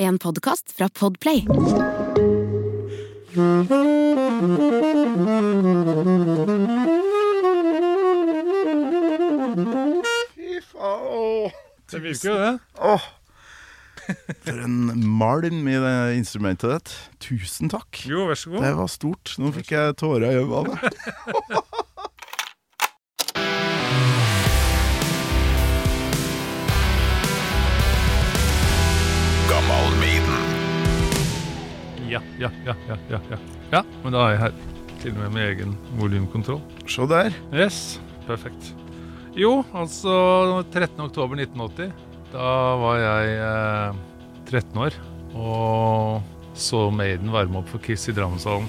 En podkast fra Podplay. Fy faen. Det virker jo det. Åh. For en malm i det instrumentet ditt. Tusen takk. Jo, vær så god. Det var stort. Nå fikk jeg tårer i øynene. Ja, ja, ja, ja, ja, ja. Ja, men da er jeg her. Til og med med egen volumkontroll. Se der. Yes, perfekt. Jo, altså 13. oktober 1980. Da var jeg eh, 13 år og så Maiden varme opp for Kiss i Drammenshallen.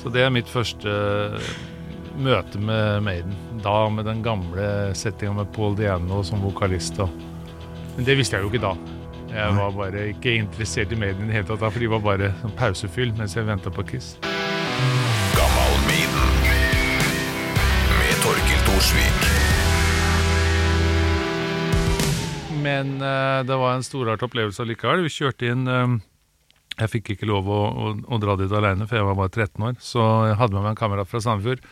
Så det er mitt første eh, møte med Maiden. Da med den gamle settinga med Paul Diano som vokalist. Men det visste jeg jo ikke da. Jeg var bare ikke interessert i mediene i det hele tatt, for de var bare sånn pausefyll mens jeg venta på Kiss. Gammal med Torkil Thorsvik. Men uh, det var en storart opplevelse allikevel. Vi kjørte inn eh, Jeg fikk ikke lov å, å, å dra dit alene, for jeg var bare 13 år. Så jeg hadde med meg en kamerat fra Sandefjord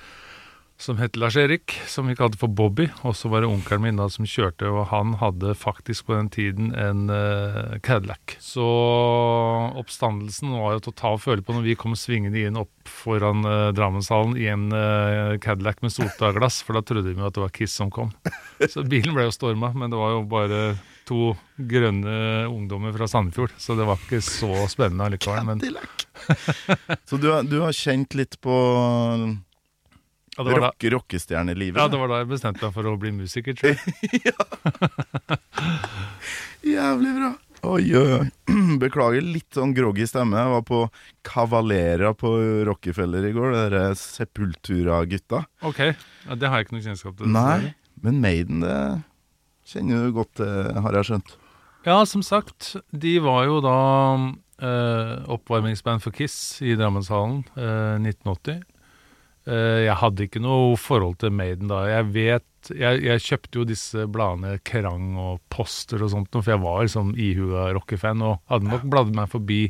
som het Lars-Erik, som vi kalte for Bobby. Og så var det onkelen min da som kjørte, og han hadde faktisk på den tiden en uh, Cadillac. Så oppstandelsen var jo og føle på når vi kom svingende inn opp foran uh, Drammenshallen i en uh, Cadillac med sotaglass, for da trodde vi at det var Kiss som kom. Så bilen ble jo storma, men det var jo bare to grønne ungdommer fra Sandefjord, så det var ikke så spennende allikevel. Men Cadillac. Så du, du har kjent litt på ja, det var rock, rockestjernelivet? ja, det var da jeg bestemte meg for å bli musiker, tror jeg. Jævlig bra. Oi, oi, oi. Beklager litt sånn groggy stemme. Jeg var på Cavalera på Rockefeller i går. Det derre Sepultura-gutta. Ok, ja, det har jeg ikke noe kjennskap til. Nei, men Maiden, det kjenner du godt til, har jeg skjønt. Ja, som sagt, de var jo da eh, oppvarmingsband for Kiss i Drammenshallen eh, 1980. Eh, jeg hadde ikke noe forhold til Maiden da. Jeg vet Jeg, jeg kjøpte jo disse bladene Kerrang og Poster og sånt, for jeg var liksom ihuga rockefan og hadde nok bladd meg forbi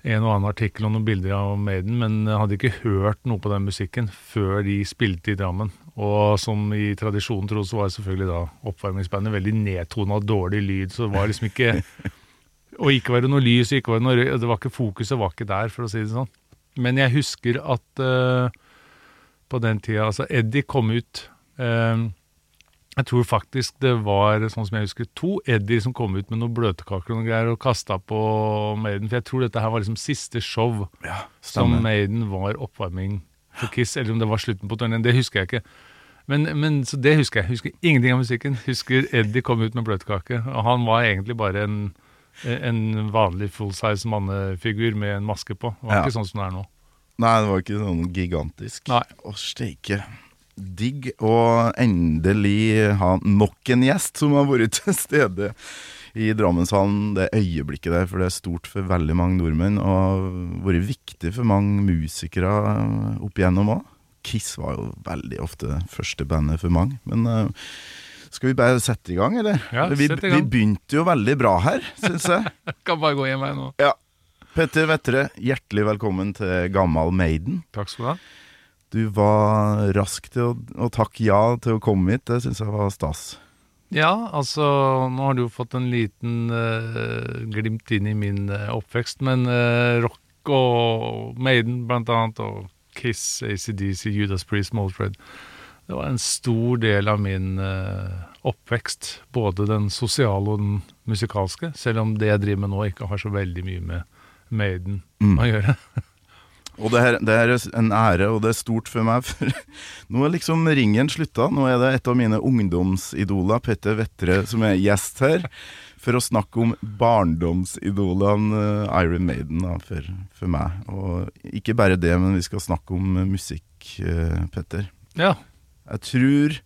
en og annen artikkel og noen bilder av Maiden, men jeg hadde ikke hørt noe på den musikken før de spilte i Drammen. Og som i tradisjonen tro, så var selvfølgelig da oppvarmingsbandet veldig nedtona og dårlig lyd, så det var liksom ikke Og ikke var det noe lys, ikke var det noe røy, det var ikke fokuset var ikke der, for å si det sånn. Men jeg husker at eh, på den tida Altså, Eddie kom ut eh, Jeg tror faktisk det var, sånn som jeg husker, to Eddie som kom ut med noen bløtkaker og noe greier og kasta på Maiden. For jeg tror dette her var liksom siste show Ja, som. Maiden var oppvarming for Kiss, eller om det var slutten på turneen. Det husker jeg ikke. Men, men så det husker jeg. Husker ingenting av musikken. Husker Eddie kom ut med bløtkake. Og han var egentlig bare en, en vanlig full-size mannefigur med en maske på. Det var Ja. ikke sånn som det er nå. Nei, det var ikke sånn gigantisk. Nei. Å, steike. Digg å endelig ha nok en gjest som har vært til stede i Drammenshallen det øyeblikket der, for det er stort for veldig mange nordmenn og vært viktig for mange musikere opp igjennom òg. Kiss var jo veldig ofte førstebandet første bandet for mange, men uh, skal vi bare sette i gang, eller? Ja, vi, sett i gang. vi begynte jo veldig bra her, syns jeg. Kan bare gå hjem her nå. ja. Petter Vettere, hjertelig velkommen til Gammal Maiden. Takk skal du ha. Du var rask til å, å takke ja til å komme hit. Det syns jeg var stas. Ja, altså Nå har du jo fått en liten uh, glimt inn i min uh, oppvekst, men uh, rock og Maiden blant annet, og Kiss, ACDC, Judas Priest, Moldfred. Det var en stor del av min oppvekst. Både den sosiale og den musikalske, selv om det jeg driver med nå, ikke har så veldig mye med Maiden å gjøre. Og det, her, det her er en ære, og det er stort for meg. For nå er liksom ringen slutta. Nå er det et av mine ungdomsidoler, Petter Vettre, som er gjest her. For å snakke om barndomsidolene eh, Iron Maiden da, for, for meg. Og ikke bare det, men vi skal snakke om musikk, eh, Petter. Ja. Jeg tror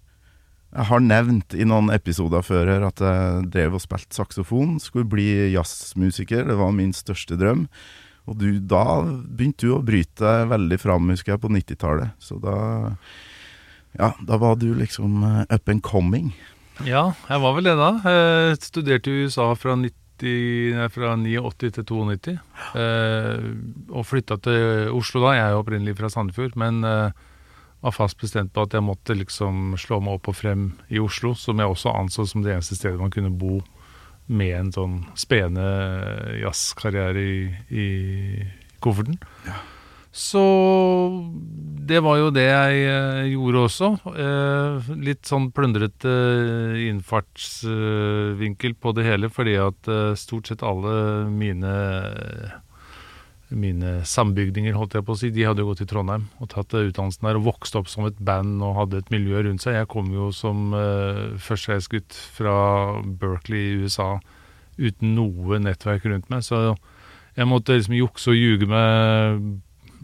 jeg har nevnt i noen episoder før her at jeg drev og spilte saksofon. Skulle bli jazzmusiker, det var min største drøm. Og du, da begynte du å bryte deg veldig fram, husker jeg, på 90-tallet. Så da Ja, da var du liksom eh, up and coming. Ja, jeg var vel det da. Jeg studerte i USA fra 90, nei, fra 89 til 92. Eh, og flytta til Oslo da. Jeg er jo opprinnelig fra Sandefjord, men eh, var fast bestemt på at jeg måtte liksom slå meg opp og frem i Oslo, som jeg også anså som det eneste stedet man kunne bo med en sånn spene jazzkarriere i, i kofferten. Så det var jo det jeg eh, gjorde også. Eh, litt sånn plundrete innfartsvinkel på det hele, fordi at eh, stort sett alle mine mine sambygdinger, holdt jeg på å si, de hadde jo gått til Trondheim og tatt eh, utdannelsen der og vokst opp som et band og hadde et miljø rundt seg. Jeg kom jo som uh, førstereisgutt fra Berkeley i USA uten noe nettverk rundt meg, så jeg måtte liksom jukse og ljuge meg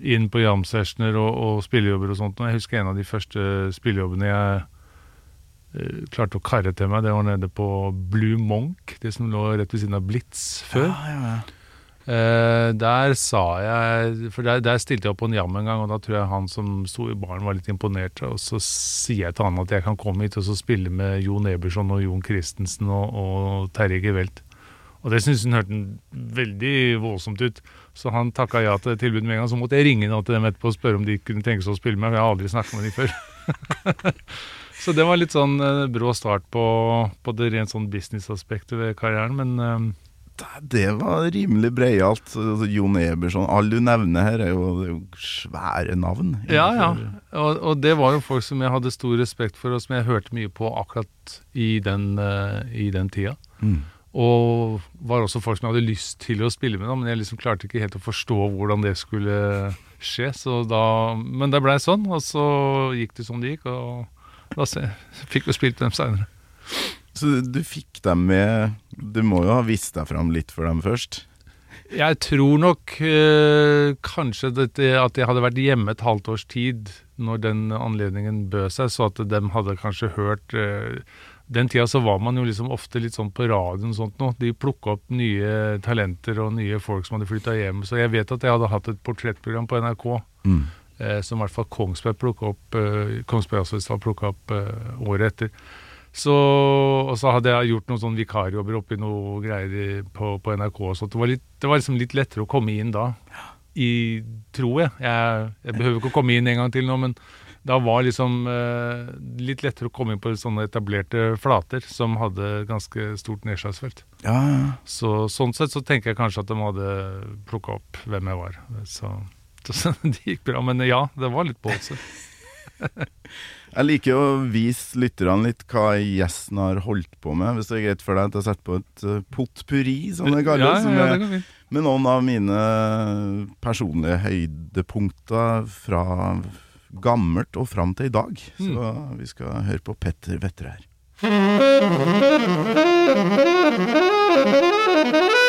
inn på jam-sessioner og, og spillejobber og sånt. Og jeg husker en av de første spillejobbene jeg eh, klarte å karre til meg. Det var nede på Blue Monk, det som lå rett ved siden av Blitz før. Ja, ja, ja. Eh, der sa jeg For der, der stilte jeg opp på en jam en gang, og da tror jeg han som sto i baren var litt imponert. Og så sier jeg til han at jeg kan komme hit og så spille med Jon Eberson og Jon Christensen og, og Terje Gevelt. Og det syntes hun hørtes veldig voldsomt ut. Så han takka ja til tilbudet med en gang. Så måtte jeg ringe nå til dem etterpå og spørre om de kunne tenke seg å spille med, for jeg har aldri snakket med dem før. så det var litt sånn uh, brå start på, på det rent sånn businessaspektet ved karrieren, men eh, Det var rimelig breialt. Altså, Jon Eberson Alle du nevner her, er jo, er jo svære navn. Ja, ja. Og, og det var jo folk som jeg hadde stor respekt for, og som jeg hørte mye på akkurat i den, uh, i den tida. Mm. Og var også folk som jeg hadde lyst til å spille med, da, men jeg liksom klarte ikke helt å forstå hvordan det skulle skje. Så da, men det blei sånn, og så gikk det som det gikk, og da se, fikk vi spilt dem seinere. Så du fikk dem med Du må jo ha vist deg fram litt for dem først. Jeg tror nok øh, kanskje at jeg hadde vært hjemme et halvt års tid når den anledningen bød seg, så at de hadde kanskje hørt øh, Den tida så var man jo liksom ofte litt sånn på radioen og sånt nå. De plukka opp nye talenter og nye folk som hadde flytta hjem. Så jeg vet at jeg hadde hatt et portrettprogram på NRK Mm. eh, som i hvert fall Kongsberg plukka opp eh, Kongsberg Jazzfestival plukka opp eh, året etter. Så, og så hadde jeg gjort noen sånn vikarjobber oppi noe greier på, på NRK. Så det var, litt, det var liksom litt lettere å komme inn da. I, tror jeg. jeg. Jeg behøver ikke å komme inn en gang til nå, men da var liksom eh, litt lettere å komme inn på sånne etablerte flater som hadde ganske stort nedslagsfelt. Ja, ja. Så sånn sett så tenker jeg kanskje at de hadde plukka opp hvem jeg var. Så, så det gikk bra. Men ja, det var litt båtse. Jeg liker å vise lytterne litt hva gjesten har holdt på med. Hvis det er greit for deg at jeg setter på et uh, potpurri, som det kalles. Ja, ja, ja, med, med noen av mine personlige høydepunkter fra gammelt og fram til i dag. Mm. Så vi skal høre på Petter Vetter her.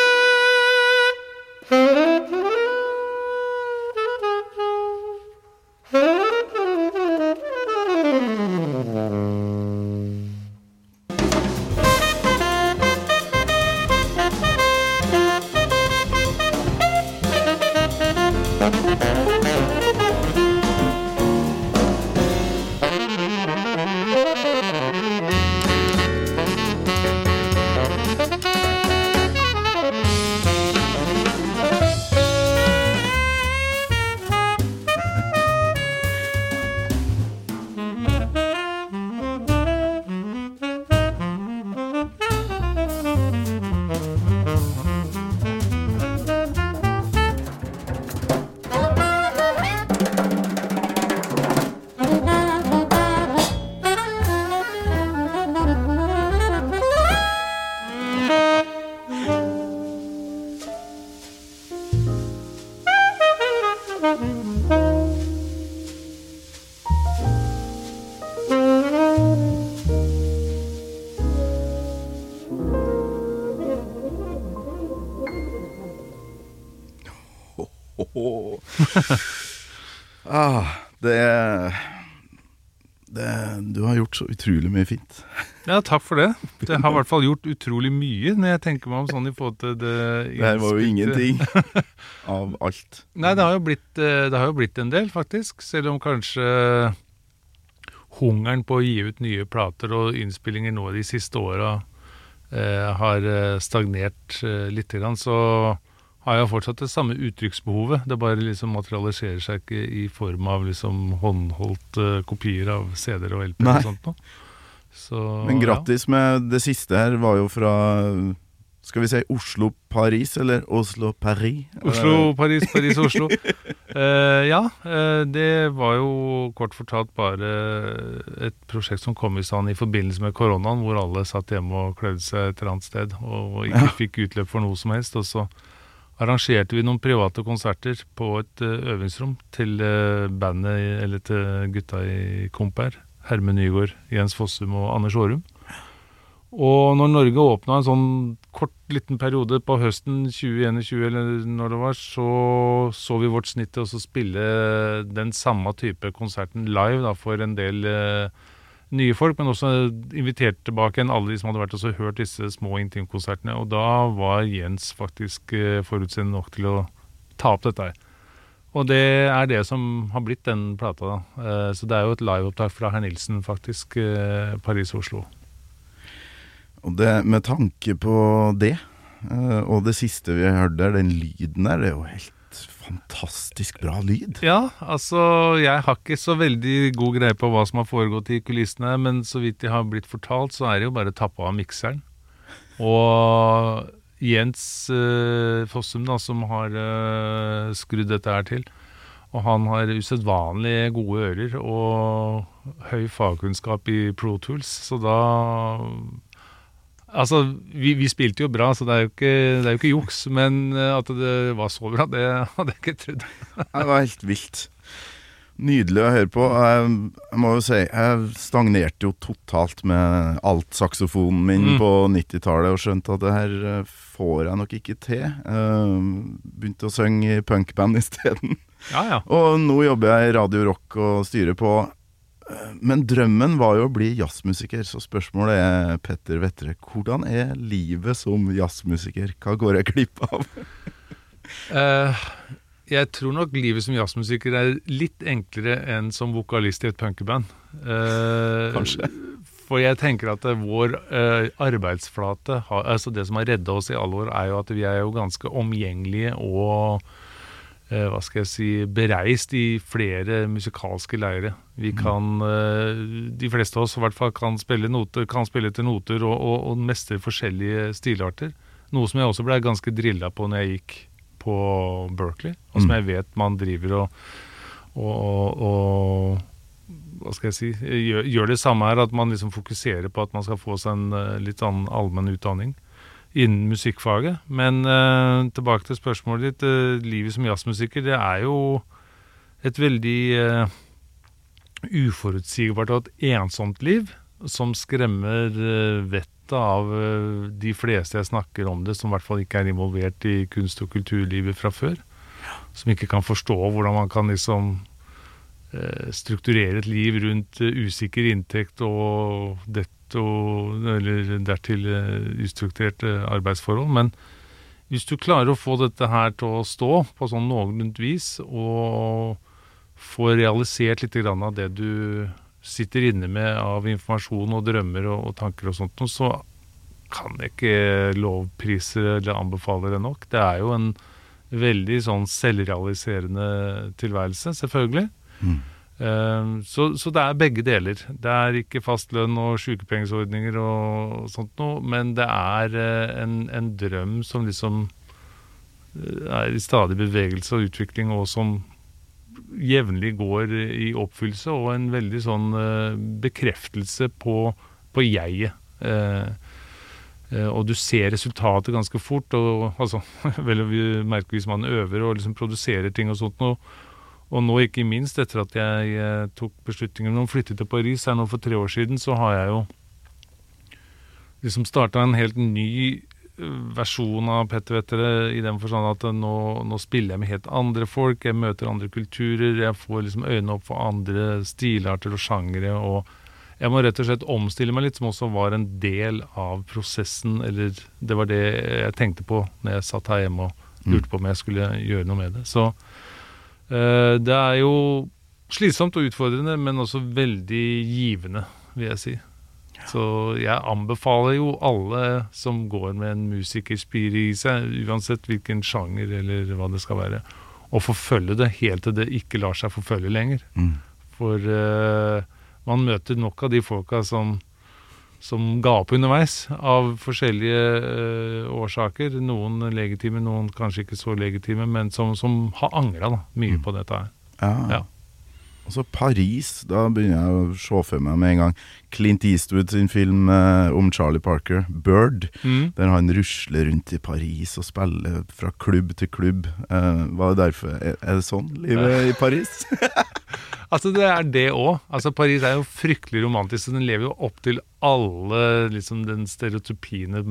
utrolig mye fint. Ja, takk for det. Det har i hvert fall gjort utrolig mye når jeg tenker meg om sånn i forhold til det Det her var jo ingenting av alt. Nei, det har, jo blitt, eh, det har jo blitt en del, faktisk. Selv om kanskje hungeren på å gi ut nye plater og innspillinger nå de siste åra eh, har eh, stagnert eh, lite grann, så har jo fortsatt det samme uttrykksbehovet. Det bare liksom materialiserer seg ikke i form av liksom håndholdte kopier av CD-er og LP-er og sånt noe. Så, Men grattis med det siste her, var jo fra Skal vi si Oslo-Paris, eller Oslo-Paris? Oslo, Paris, Paris, Oslo. uh, ja, uh, det var jo kort fortalt bare et prosjekt som kom i stand i forbindelse med koronaen, hvor alle satt hjemme og klødde seg et eller annet sted og ikke Ja. fikk utløp for noe som helst. Og så arrangerte vi noen private konserter på et eh, øvingsrom til eh, bandet, eller til gutta i Komp her. Herme Nygaard, Jens Fossum og Anders Aarum. Og når Norge åpna en sånn kort liten periode på høsten 2021, eller når det var, så så vi vårt snitt til å spille den samme type konserten live da, for en del eh, nye folk, men også invitert tilbake igjen alle de som hadde vært og hørt disse små intimkonsertene. Og da var Jens faktisk eh, forutseende nok til å ta opp dette her. Og det er det som har blitt den plata, da. Eh, så det er jo et liveopptak fra herr Nilsen, faktisk. Eh, Paris-Oslo. Og det, med tanke på det, og det siste vi hørte der, den lyden der, det er jo helt fantastisk bra lyd. Ja, altså jeg har ikke så veldig god greie på hva som har foregått i kulissene, men så vidt jeg har blitt fortalt, så er det jo bare tappa av mikseren. Og Jens eh, Fossum, da, som har eh, skrudd dette her til. Og han har usedvanlig gode ører og høy fagkunnskap i Pro Tools, så da Altså, vi, vi spilte jo bra, så det er jo ikke, det er jo ikke juks. Men eh, at det var så bra, det hadde jeg ikke trodd. Det var helt vilt. Nydelig å høre på. Jeg, jeg må jo si, jeg stagnerte jo totalt med altsaksofonen min Mm. på 90-tallet og skjønte at det her eh, får jeg nok ikke til. Eh, begynte å synge i punkband isteden. Ja, ja. Og nå jobber jeg i Radio Rock og styrer på. Eh, Men drømmen var jo å bli jazzmusiker, så spørsmålet er, Petter Vettre, hvordan er livet som jazzmusiker? Hva går jeg glipp av? uh, jeg tror nok livet som jazzmusiker er litt enklere enn som vokalist i et punkeband. Uh, Kanskje. For jeg tenker at eh, vår uh, arbeidsflate, har, altså det som har redda oss i alle år, er jo at vi er jo ganske omgjengelige og eh, hva skal jeg si, bereist i flere musikalske leire. Vi kan, eh, de fleste av oss i hvert fall, kan spille, noter, kan spille til noter og, og, og mestre forskjellige stilarter. Noe som jeg også ble ganske drilla på når jeg gikk på Berkeley, og som Mm. jeg vet man driver og, og, og, og hva skal jeg si, gjør, gjør det samme her, at man liksom fokuserer på at man skal få seg en eh, litt annen allmenn utdanning innen musikkfaget. Men uh, tilbake til spørsmålet ditt. Uh, livet som jazzmusiker, det er jo et veldig uh, uforutsigbart og et ensomt liv som skremmer vettet av de fleste jeg snakker om det, som i hvert fall ikke er involvert i kunst- og kulturlivet fra før. Som ikke kan forstå hvordan man kan liksom strukturere et liv rundt usikker inntekt og og eller dertil eh, ustrukturerte arbeidsforhold. Men hvis du klarer å få dette her til å stå på sånn noenlunde vis, og få realisert litt av det du sitter inne med av informasjon og drømmer og, og tanker og sånt, så kan jeg ikke lovprise eller anbefale det nok. Det er jo en veldig sånn selvrealiserende tilværelse, selvfølgelig. Mm. Eh, Så, så det er begge deler. Det er ikke fastlønn og sykepengeordninger og sånt noe, men det er eh, en, en drøm som liksom eh, er i stadig bevegelse og utvikling, og som jevnlig går i oppfyllelse, og en veldig sånn eh, bekreftelse på, på jeget. Og du ser resultatet ganske fort, og altså, vel å hvis man øver og liksom produserer ting og sånt noe. Og nå ikke minst etter at jeg eh, tok beslutningen om å flytte til Paris her nå for tre år siden, så har jeg jo liksom starta en helt ny eh, versjon av Petter Vettere i den forstand at eh, nå, nå spiller jeg med helt andre folk, jeg møter andre kulturer, jeg får liksom øynene opp for andre stilarter og sjangere, og jeg må rett og slett omstille meg litt, som også var en del av prosessen, eller det var det jeg tenkte på når jeg satt her hjemme og lurte på om jeg skulle gjøre noe med det. Så det er jo slitsomt og utfordrende, men også veldig givende, vil jeg si. Så jeg anbefaler jo alle som går med en musikerspire i seg, uansett hvilken sjanger eller hva det skal være, å forfølge det helt til det ikke lar seg forfølge lenger. Mm. For uh, man møter nok av de folka som, som ga opp underveis, av forskjellige eh, årsaker. Noen legitime, noen kanskje ikke så legitime, men som, som har angra mye mye på dette her. Ja. Ja. Og så Paris, da begynner jeg å se for meg med en gang Clint Eastwood sin film eh, om Charlie Parker, 'Bird', Mm. der han rusler rundt i Paris og spiller fra klubb til klubb. Eh, var det derfor Er er det sånn livet i Paris? Altså Det er det òg. Altså Paris er jo fryktelig romantisk, og den lever jo opp til alle liksom den stereotypiene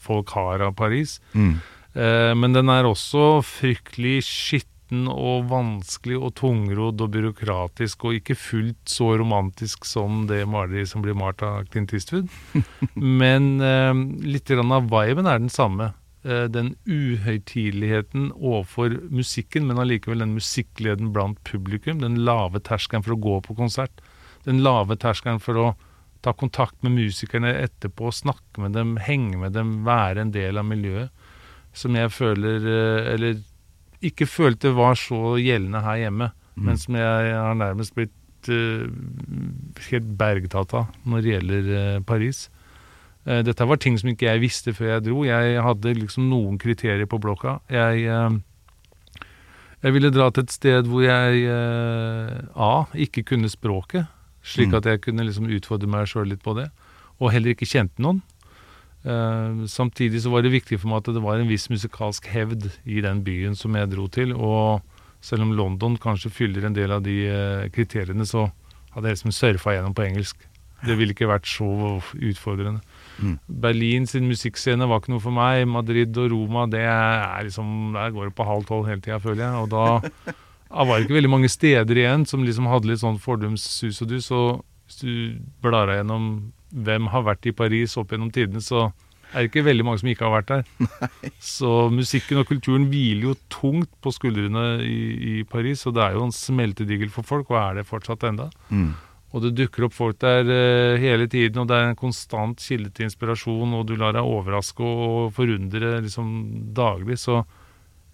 folk har av Paris. mm. Eh, men den er også fryktelig skitten og vanskelig og tungrodd og byråkratisk, og ikke fullt så romantisk som det maleriet som blir malt av Clint Eastwood. Men eh, litt av viben er den samme. Eh, den uhøytideligheten overfor musikken, men allikevel den musikkgleden blant publikum. Den lave terskelen for å gå på konsert. Den lave terskelen for å ta kontakt med musikerne etterpå, snakke med dem, henge med dem, være en del av miljøet. Som jeg føler eh, Eller ikke følte var så gjeldende her hjemme, men som jeg har nærmest blitt uh, helt bergtatt av når det gjelder uh, Paris. Eh, dette var ting som ikke jeg visste før jeg dro. Jeg hadde liksom noen kriterier på blokka. Jeg, eh, jeg ville dra til et sted hvor jeg eh, A. ikke kunne språket, slik Mm. at jeg kunne liksom utfordre meg sjøl litt på det. Og heller ikke kjente noen. Samtidig så var det viktig for meg at det var en viss musikalsk hevd i den byen som jeg dro til. Og selv om London kanskje fyller en del av de kriteriene, så hadde jeg liksom surfa gjennom på engelsk. Det ville ikke vært så utfordrende. Mm. Berlin sin musikkscene var ikke noe for meg. Madrid og Roma, det er liksom Der går det på halv tolv hele tida, føler jeg. Og da, da var det ikke veldig mange steder igjen som liksom hadde litt sånn fordums sus og dus. Og hvis du blar deg gjennom hvem har vært i Paris opp gjennom tidene, så er det ikke veldig mange som ikke har vært der. Så musikken og kulturen hviler jo tungt på skuldrene i, i Paris, og det er jo en smeltedigel for folk, og er det fortsatt enda. Mm. Og det dukker opp folk der eh, hele tiden, og det er en konstant kilde til inspirasjon, og du lar deg overraske og forundre liksom daglig. Så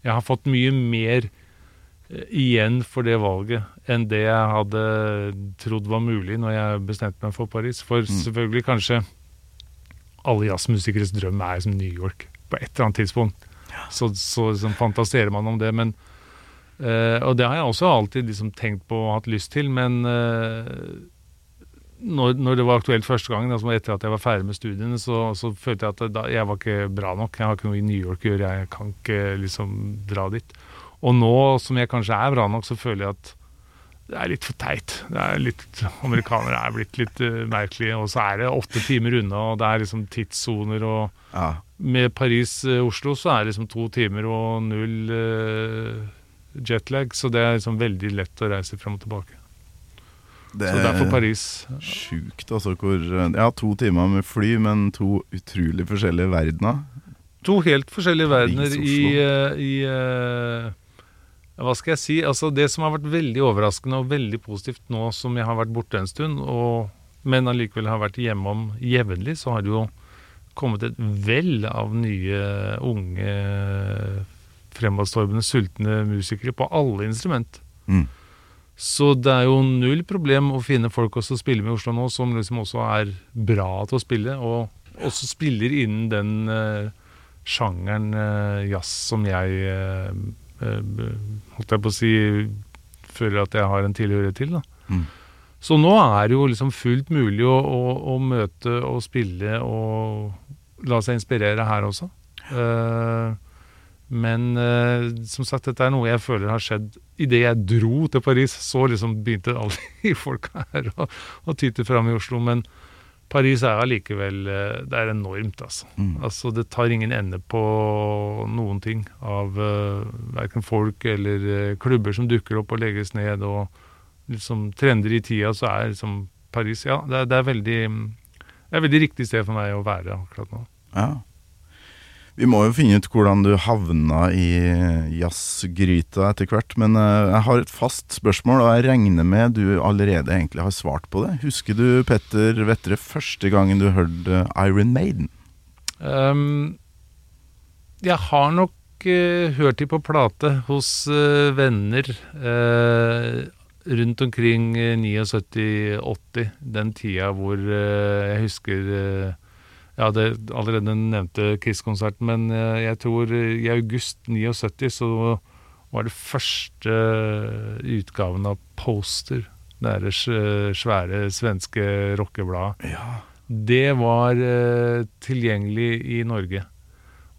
jeg har fått mye mer eh, igjen for det valget enn det jeg hadde trodd var mulig når jeg bestemte meg for Paris. For selvfølgelig kanskje alle jazzmusikeres drøm er som New York på et eller annet tidspunkt. Så, så liksom fantaserer man om det, men Uh, Og det har jeg også alltid liksom tenkt på og hatt lyst til, men eh, når, når det var aktuelt første gangen, altså etter at jeg var ferdig med studiene, så, så følte jeg at da, jeg var ikke bra nok. Jeg har ikke noe i New York å gjøre, jeg kan ikke liksom dra dit. Og nå som jeg kanskje er bra nok, så føler jeg at det er litt for teit. Det er litt, Amerikanere er blitt litt uh, merkelige, og så er det åtte timer unna, og det er liksom tidssoner og Ja. Med Paris-Oslo så er det liksom to timer og null uh, jetlag, så det er liksom veldig lett å reise frem og tilbake. Det Så derfor er Paris. sjukt, altså. Hvor Ja, to timer med fly, men to utrolig forskjellige verdener. To helt forskjellige verdener i, eh, i eh, Hva skal jeg si? Altså Det som har vært veldig overraskende og veldig positivt nå som jeg har vært borte en stund, og, men allikevel har vært hjemom jevnlig, så har det jo kommet et vell av nye, unge, fremadstormende, sultne musikere på alle instrument. Mm. Så det er jo null problem å finne folk også å spille med i Oslo nå, som liksom også er bra til å spille, og også spiller innen den uh, sjangeren uh, jazz som jeg uh, holdt jeg på å si føler at jeg har en tilhørighet til. da. Mm. Så nå er det jo liksom fullt mulig å, å, å møte og spille og la seg inspirere her også. Eh, men eh, som sagt, dette er noe jeg føler har skjedd idet jeg dro til Paris. Så liksom begynte alle de folka her å, å tyte fram i Oslo. Men Paris er allikevel eh, Det er enormt, altså. Mm. Altså, Det tar ingen ende på noen ting av uh, verken folk eller uh, klubber som dukker opp og legges ned, og liksom trender i tida, så er liksom Paris Ja, det er, det er veldig Det er veldig riktig sted for meg å være akkurat nå. Ja. Vi må jo finne ut hvordan du havna i jazzgryta etter hvert. Men eh, jeg har et fast spørsmål, og jeg regner med du allerede egentlig har svart på det. Husker du, Petter Vettre, første gangen du hørte Iron Maiden? Um, jeg har nok uh, hørt de på plate hos uh, venner uh, rundt omkring eh, 79-80. Den tida hvor jeg husker eh, det allerede nevnte Kiss-konserten, men eh, jeg tror i august 79 så var det første utgaven av Poster. Det derre svære svenske rockebladet. Ja. Det var eh, tilgjengelig i Norge.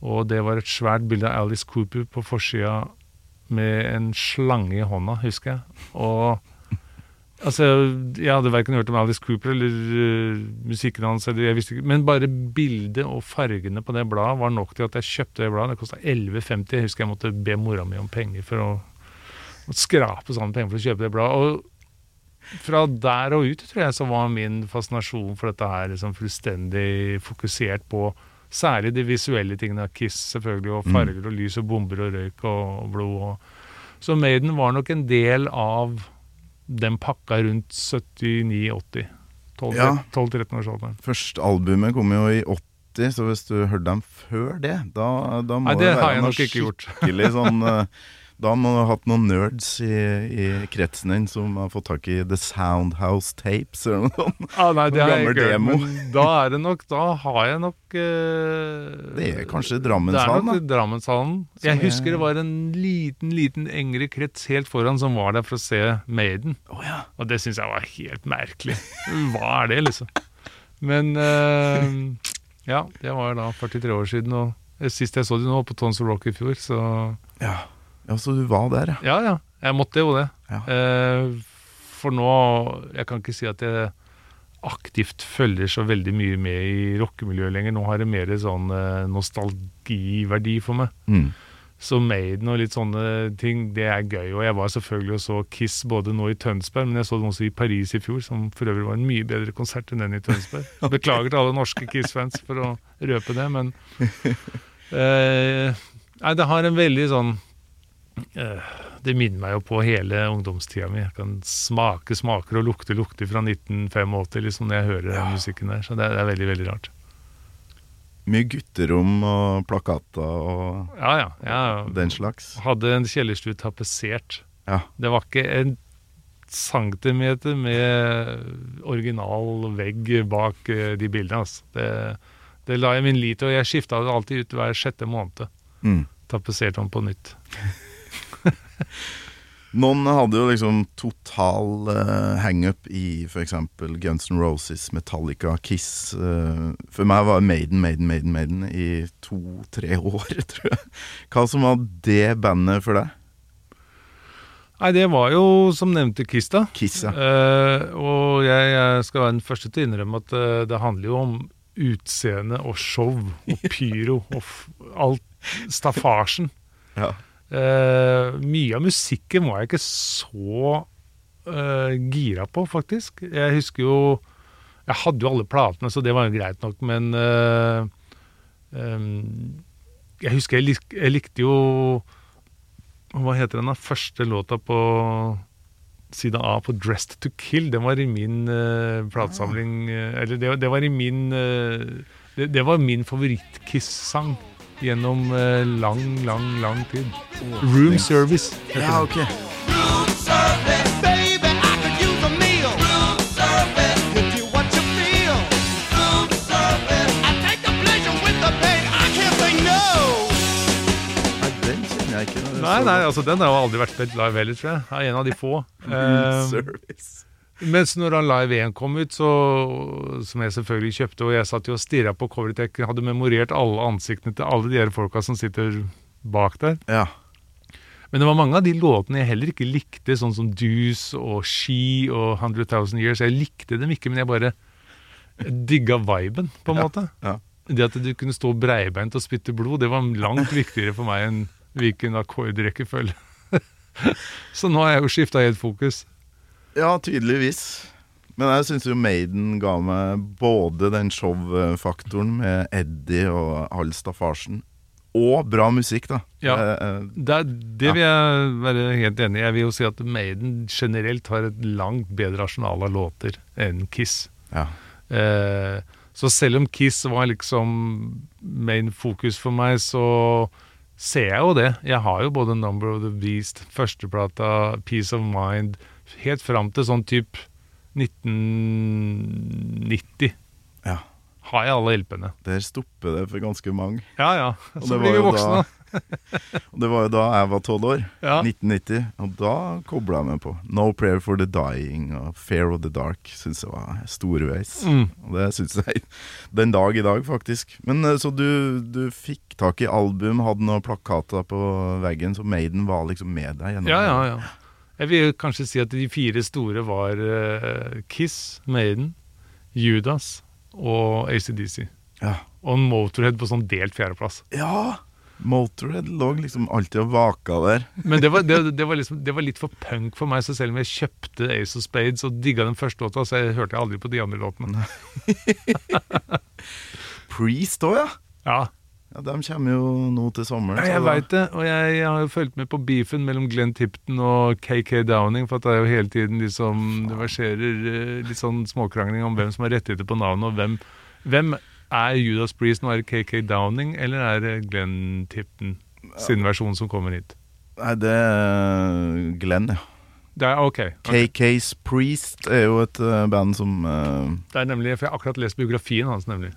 Og det var et svært bilde av Alice Cooper på forsida med en slange i hånda, husker jeg. Og altså, jeg hadde verken hørt om Alice Cooper eller uh, musikken hans, eller jeg visste ikke, men bare bildet og fargene på det bladet var nok til at jeg kjøpte det bladet. Det kosta 11,50. Jeg husker jeg måtte be mora mi om penger for å, å skrape sammen penger for å kjøpe det bladet. Og fra der og ut tror jeg så var min fascinasjon for dette her liksom fullstendig fokusert på særlig de visuelle tingene. Kiss selvfølgelig, og farger og lys og bomber og røyk og blod. Og. Så Maiden var nok en del av den pakka rundt 79-80. Ja. 12-13 års alder. Første albumet kom jo i 80, så hvis du hørte dem før det, da, da må Nei, det være noe skikkelig sånn eh, Da må du ha hatt noen nerds i, i kretsen din som har fått tak i The Soundhouse Tapes eller noe sånt. Ah, nei, det er gammel demo. da er det nok Da har jeg nok uh, Det er kanskje Det er Drammenshallen, nok da. Drammenshallen. Jeg er- husker det var en liten, liten engre krets helt foran som var der for å se Maiden. Oh, ja. Og det syns jeg var helt merkelig. Hva er det, liksom? Men uh, ja, det var da 43 år siden, og sist jeg så dem, nå, var på Tons of Rock i fjor, så ja. Ja, så du var der, ja. ja, ja. Jeg måtte jo det. Ja. Eh, for nå Jeg kan ikke si at jeg aktivt følger så veldig mye med i rockemiljøet lenger. Nå har det mer sånn eh, nostalgiverdi for meg. Mm. Så Maiden og litt sånne ting, det er gøy. Og jeg var selvfølgelig og så Kiss både nå i Tønsberg, men jeg så dem også i Paris i fjor, som for øvrig var en mye bedre konsert enn den i Tønsberg. Beklager til alle norske Kiss-fans for å røpe det, men eh, Nei, det har en veldig sånn Det minner meg jo på hele ungdomstida mi. Jeg kan smake smaker og lukte lukter fra 1985 liksom, når jeg hører den musikken der. Så det er, det er veldig, veldig rart. Mye gutterom og plakater og Ja, ja. ja. den slags. hadde en kjellerstue tapetsert. Ja. Det var ikke en centimeter med original vegg bak eh, de bildene. Altså. Det, det la jeg min lit til, og jeg skifta det alltid ut hver sjette måned. Mm. Tapetserte den på nytt. Noen hadde jo liksom total uh, hangup i f.eks. Guns N' Roses, Metallica, Kiss. Uh, for meg var Maiden, Maiden, Maiden, Maiden i to-tre år, tror jeg. Hva som var det bandet for deg? Nei, det var jo som nevnte Kiss, da. Kiss, ja. Uh, og jeg, jeg skal være den første til å innrømme at uh, det handler jo om utseende og show og pyro og alt staffasjen. ja. Eh, mye av musikken var jeg ikke så uh, gira på, faktisk. Jeg husker jo Jeg hadde jo alle platene, så det var jo greit nok, men uh, um, Jeg husker jeg, lik, jeg likte jo Hva heter den da? Første låta på side A på 'Dressed to Kill'. Den var i min uh, platesamling eh, Eller det, det var i min det, det var min favoritt-Kiss-sang gjennom eh, lang, lang, lang tid. Room Service. heter Ja, ok. Nei. Nei, altså den har jo aldri vært spilt live heller, tror jeg. Jeg er en av de få. Room Eh, Service. Mens når han Live 1 kom ut, så, som jeg selvfølgelig kjøpte, og jeg satt jo og stirra på coveret, jeg hadde memorert alle ansiktene til alle de her folka som sitter bak der. Ja. Men det var mange av de låtene jeg heller ikke likte, sånn som Deuce og She og 100 000 Years. Jeg likte dem ikke, men jeg bare digga viben, på en Ja, måte. ja. Det at du kunne stå breibeint og spytte blod, det var langt viktigere for meg enn hvilken akkordrekkefølge. Så nå har jeg jo skifta helt fokus. Ja, tydeligvis. Men jeg syns jo Maiden ga meg både den show-faktoren med Eddie og all staffasjen, og bra musikk, da. Ja. Eh, eh, Det, er- det vil jeg være helt enig i. Jeg vil jo si at Maiden generelt har et langt bedre arsenal av låter enn Kiss. ja. Eh, så selv om Kiss var liksom main fokus for meg, så ser jeg jo det. Jeg har jo både Number of the Beast, førsteplata, Peace of Mind, helt fram til sånn type 1990 ja. har jeg alle LP-ene. Der stopper det for ganske mange. Ja ja, så blir vi voksne. Og det var jo da jeg var tolv år. Ja. 1990. Og da kobla jeg meg på. No Prayer for the Dying og Fair of the Dark syns jeg var storveis. Mm. Og det syns jeg den dag i dag, faktisk. Men eh, Så du, du fikk tak i album, hadde noen plakater på veggen, så Maiden var liksom med deg? gjennom Ja, ja, ja. Jeg vil kanskje si at de fire store var eh, Kiss, Maiden, Judas og ACDC. Ja. Og Motorhead på sånn delt fjerdeplass. ja. Motorhead lå liksom alltid og vaka der. Men det var, det, det, var liksom, det var litt for punk for meg, så selv om jeg kjøpte Ace of Spades og digga den første låta, så jeg hørte jeg aldri på de andre låtene. Priest òg, ja. Ja, ja. De kommer jo nå til sommeren. ja jeg veit det, og jeg, jeg har jo fulgt med på beefen mellom Glenn Tipton og KK Downing, for at det er jo hele tiden liksom Det verserer eh, litt sånn småkrangling om hvem som har rettigheter på navnet, og hvem, hvem er Judas Priest nå? Er det KK Downing, eller er det Glenn Tipton sin versjon som kommer hit? Nei, det er Glenn, ja. Det er ok. ok. KK's Priest er jo et eh, band som uh... Det er nemlig, for Jeg har akkurat lest biografien hans, nemlig.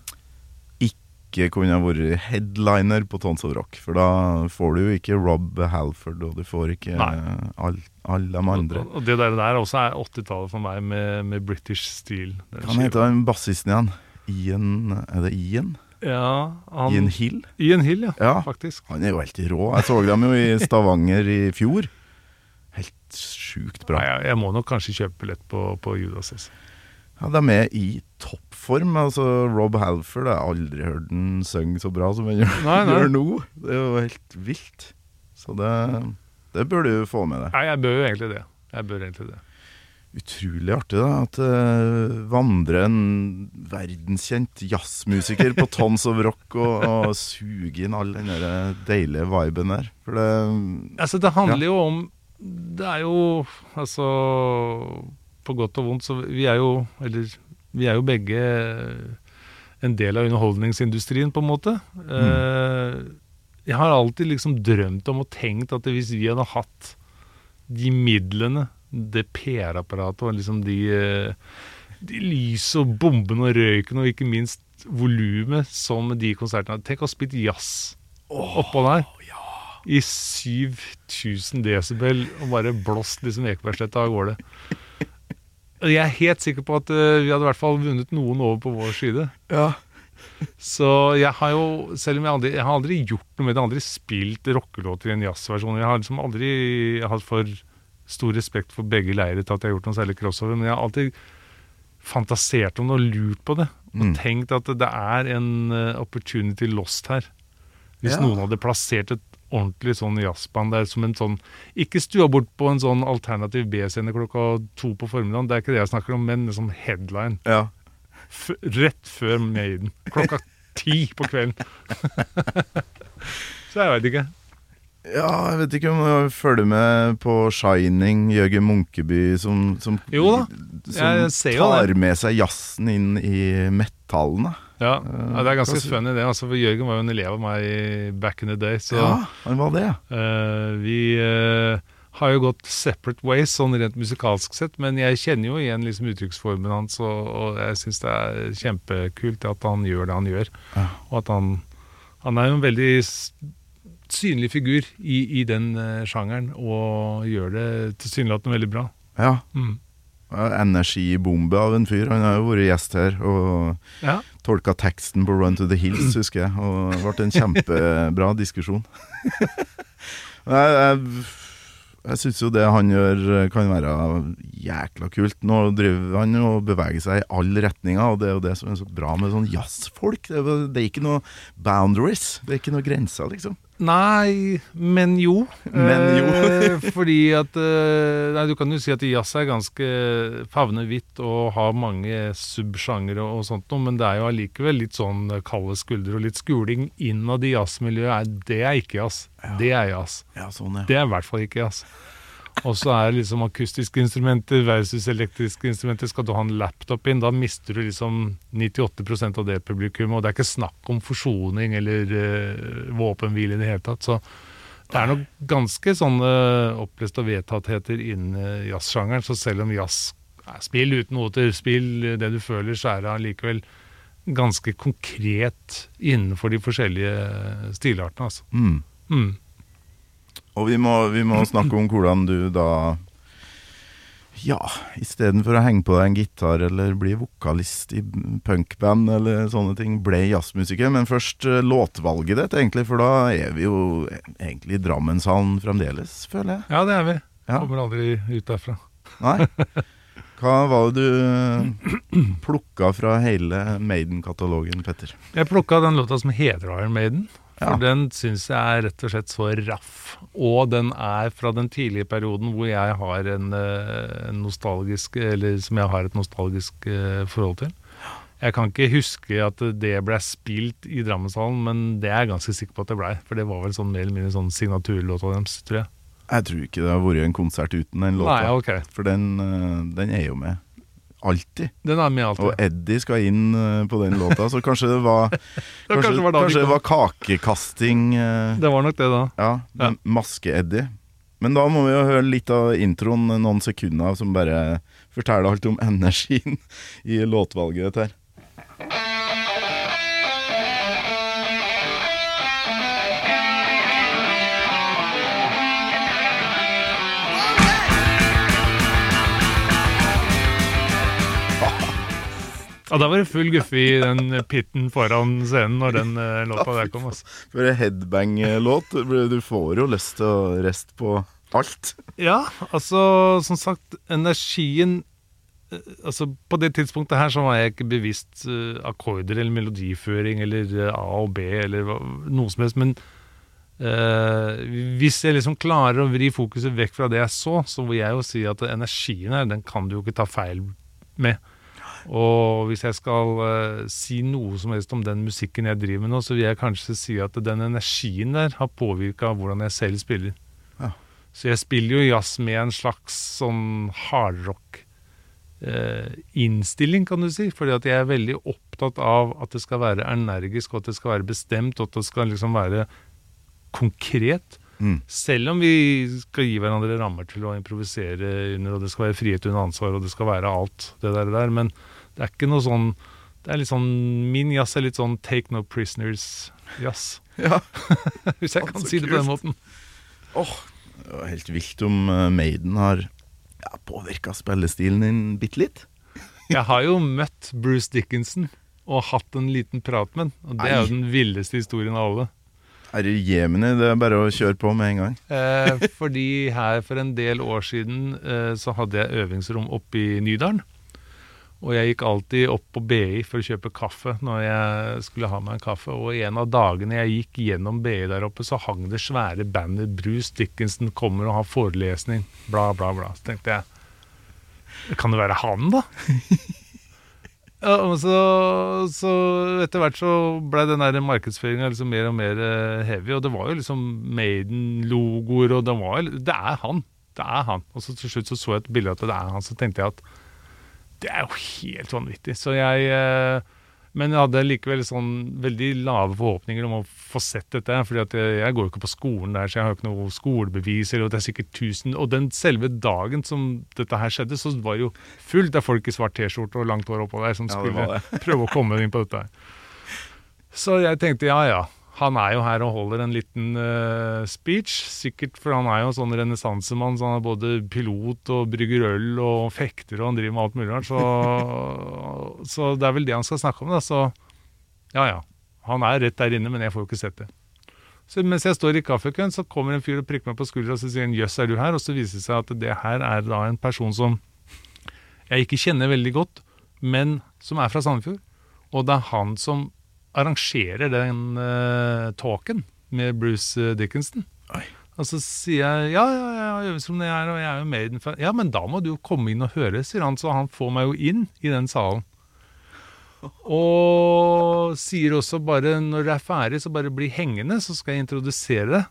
Ikke kunne vært headliner på Tons of Rock. For da får du jo ikke Rob Halford, og du får ikke alle all de andre. Og, og det der, der også er 80-tallet for meg, med, med British Steel. Hva heter han bassisten igjen? Ian Er det Ian? Ja, han, Ian Hill? Ian Hill, ja, Ja. faktisk. Han er jo helt rå. Jeg så dem jo i Stavanger i fjor. Helt sjukt bra. Nei, jeg, må nok kanskje kjøpe billett på, på Judas. altså. Ja, De er i toppform. Altså, Rob Halford Jeg har aldri hørt han synge så bra som han gjør, Nei, nei. gjør nå. Det er jo helt vilt. Så det, det bør du få med deg. Nei, jeg bør jo egentlig det. Jeg bør egentlig det. Utrolig artig da at det vandrer en verdenskjent jazzmusiker på Tons of Rock og, og suger inn all den der deilige viben der. For det Altså, det handler jo om Det er jo Altså På godt og vondt, så vi er jo Eller vi er jo begge en del av underholdningsindustrien, på en måte. Eh, jeg har alltid liksom drømt om og tenkt at hvis vi hadde hatt de midlene, det PR-apparatet og liksom de, eh, de lys og bombene og røyken og ikke minst volumet som de konsertene Tenk å ha spilt jazz oppå der. I 7000 desibel og bare blåst liksom Ekebergsletta av gårde. Jeg er helt sikker på at eh, vi hadde i hvert fall vunnet noen over på vår side. Ja. Så jeg har jo, selv om jeg aldri, jeg har aldri gjort noe med det, aldri spilt rockelåter i en jazzversjon. Jeg har liksom aldri hatt for stor respekt for begge leirer til at jeg har gjort noe særlig crossover, men jeg har alltid fantasert om det og lurt på det. Og Mm. tenkt at det er en eh, opportunity lost her. Hvis Ja. noen hadde plassert et ordentlig sånn jazzband er som en sånn Ikke stua bort på en sånn alternativ B-scene klokka to på formiddagen, det er ikke det jeg snakker om, men som headline. ja. F rett før Maiden. Klokka ti på kvelden. Så jeg veit ikke. Ja, jeg vet ikke om jeg følger med på Shining, Jørgen Munkeby, som, som, Jo da, som tar det. med seg jazzen inn i metallen. Da. Ja, Det er ganske funny, det. Altså, for Jørgen var jo en elev av meg back in the day. Så Ja, han var det. Uh, vi uh, har jo gått separate ways, sånn rent musikalsk sett. Men jeg kjenner jo igjen liksom uttrykksformen hans, og, og jeg syns det er kjempekult at han gjør det han gjør. Ja. Og at han Han er jo en veldig synlig figur i, i den uh, sjangeren, og gjør det tilsynelatende veldig bra. Ja. Mm. Energibombe av en fyr. Han har jo vært gjest her og Ja. Tolka teksten på Run to the Hills, husker jeg. Og det ble en kjempebra diskusjon. jeg jeg, jeg syns jo det han gjør kan være jækla kult. Nå driver han jo og beveger seg i alle retninger, og det er jo det som er så bra med sånn jazzfolk. Det det er ikke noe boundaries. Det er ikke noe grenser, liksom. Nei, men jo. Men jo. Eh, fordi at eh, Nei, du kan jo si at jazz er ganske favner vidt og har mange subsjangere og sånt noe, men det er jo allikevel litt sånn kalde skuldre og litt skuling innad i jazzmiljøet. Det er ikke jazz. Det er jazz. Ja, sånn, ja. Det er i hvert fall ikke jazz. Og så er det liksom akustiske instrumenter versus elektriske instrumenter. Skal du ha en laptop inn, da mister du liksom 98% av det publikummet. Og det er ikke snakk om forsoning eller uh, våpenhvile i det hele tatt. Så det er nok ganske sånne opplest og vedtattheter innen jazzsjangeren. Så selv om jazz er spill uten noter, spill det du føler, så er det allikevel ganske konkret innenfor de forskjellige stilartene. Altså. Mm. Mm. Og vi må, vi må snakke om hvordan du da Ja, istedenfor å henge på deg en gitar eller bli vokalist i punkband eller sånne ting, ble jazzmusiker. Men først eh, låtvalget ditt, egentlig, for da er vi jo egentlig i Drammenshallen fremdeles, føler jeg. Ja, det er vi. Ja. Kommer aldri ut derfra. Nei? Hva var det du plukka fra hele Maiden-katalogen, Petter? Jeg plukka den låta som heter Iron Maiden. For Ja. den syns jeg er rett og slett så raff. Og den er fra den tidlige perioden hvor jeg har en, eh, en nostalgisk Eller som jeg har et nostalgisk eh, forhold til. Jeg kan ikke huske at det ble spilt i Drammenshallen, men det er jeg ganske sikker på at det blei. For det var vel sånn mer eller mindre sånn signaturlåta deres, tror jeg. Jeg tror ikke det har vært en konsert uten den låta. Nei, okay. For den, eh, den er jo med alltid. Den er med alltid. Og. Eddie skal inn eh, på den låta, så kanskje det var Kanskje, kanskje var kanskje det var kakekasting eh, Det var nok det, da. Ja, Ja. Maske-Eddie. Men da må vi jo høre litt av introen, noen sekunder, som bare forteller alt om energien i låtvalget ditt her. Ja, Da var det full guffe i den pitten foran scenen når den uh, låta der kom. Altså. For en headbang-låt. Du får jo lyst til å reste på alt. Ja, altså som sagt, energien eh, Altså På det tidspunktet her så var jeg ikke bevisst uh, akkorder eller melodiføring eller uh, A og B eller noe som helst, men uh, hvis jeg liksom klarer å vri fokuset vekk fra det jeg så, så vil jeg jo si at energien her, den kan du jo ikke ta feil med. Og hvis jeg skal uh, si noe som helst om den musikken jeg driver med nå, så vil jeg kanskje si at den energien der har påvirka hvordan jeg selv spiller. Ja. Så jeg spiller jo jazz med en slags sånn hardrock-innstilling, innstilling, kan du si. Fordi at jeg er veldig opptatt av at det skal være energisk, og at det skal være bestemt, og at det skal liksom være konkret. Mm. Selv om vi skal gi hverandre rammer til å improvisere under, og det skal være frihet under ansvar, og det skal være alt det der. der men det er ikke noe sånn Det er litt sånn Min jazz er litt sånn take no prisoners-jazz. Ja. Hvis jeg kan si det på den måten. Åh, oh, Det var helt vilt om eh, Maiden har ja, påvirka spillestilen din bitte litt. Jeg har jo møtt Bruce Dickinson og hatt en liten prat med han. Og det er jo den villeste historien av alle. Herre jemini, det er bare å kjøre på med en gang. Eh, fordi her for en del år siden eh, så hadde jeg øvingsrom oppe i Nydalen. Og jeg gikk alltid opp på BI for å kjøpe kaffe når jeg skulle ha meg en kaffe. Og en av dagene jeg gikk gjennom BI der oppe, så hang det svære bandet Bruce Dickinson kommer og har forelesning, bla, bla, bla. Så tenkte jeg Kan det være han, da? Ja, og så, så etter hvert så ble den markedsføringa liksom mer og mer eh, heavy, og det var jo liksom Maiden-logoer, og det var Det er han! Det er han. Og så til slutt så, så jeg et bilde at det er han, så tenkte jeg at det er jo helt vanvittig. Så jeg eh, Men jeg hadde likevel sånn veldig lave forhåpninger om å få sett dette. fordi at jeg, jeg går jo ikke på skolen der, så jeg har jo ikke noe skolebevis. eller det er sikkert tusen, Og den selve dagen som dette her skjedde, så var det jo fullt av folk i svart T-skjorte og langt hår oppå der som Ja, skulle var prøve å komme inn på dette her. Så jeg tenkte ja ja, han er jo her og holder en liten uh, speech. Sikkert, for han er jo en sånn renessansemann, så han er både pilot og brygger øl og fekter og han driver med alt mulig rart. Så, så det er vel det han skal snakke om, da. Så ja ja. Han er rett der inne, men jeg får jo ikke sett det. Så mens jeg står i kaffekøen, så kommer en fyr og prikker meg på skuldra og så sier han, 'jøss, er du her?' Og så viser det seg at det her er da en person som jeg ikke kjenner veldig godt, men som er fra Sandefjord. Og det er han som arrangerer den uh, talken med Bruce eh, Dickinson. Oi. Og så sier jeg ja, ja, ja, jeg øver som det er, og jeg er jo Maiden-fan. Ja, men da må du jo komme inn og høre, sier han. Så han får meg jo inn i den salen. Og sier også bare når det er ferdig, så bare bli hengende, så skal jeg introdusere det.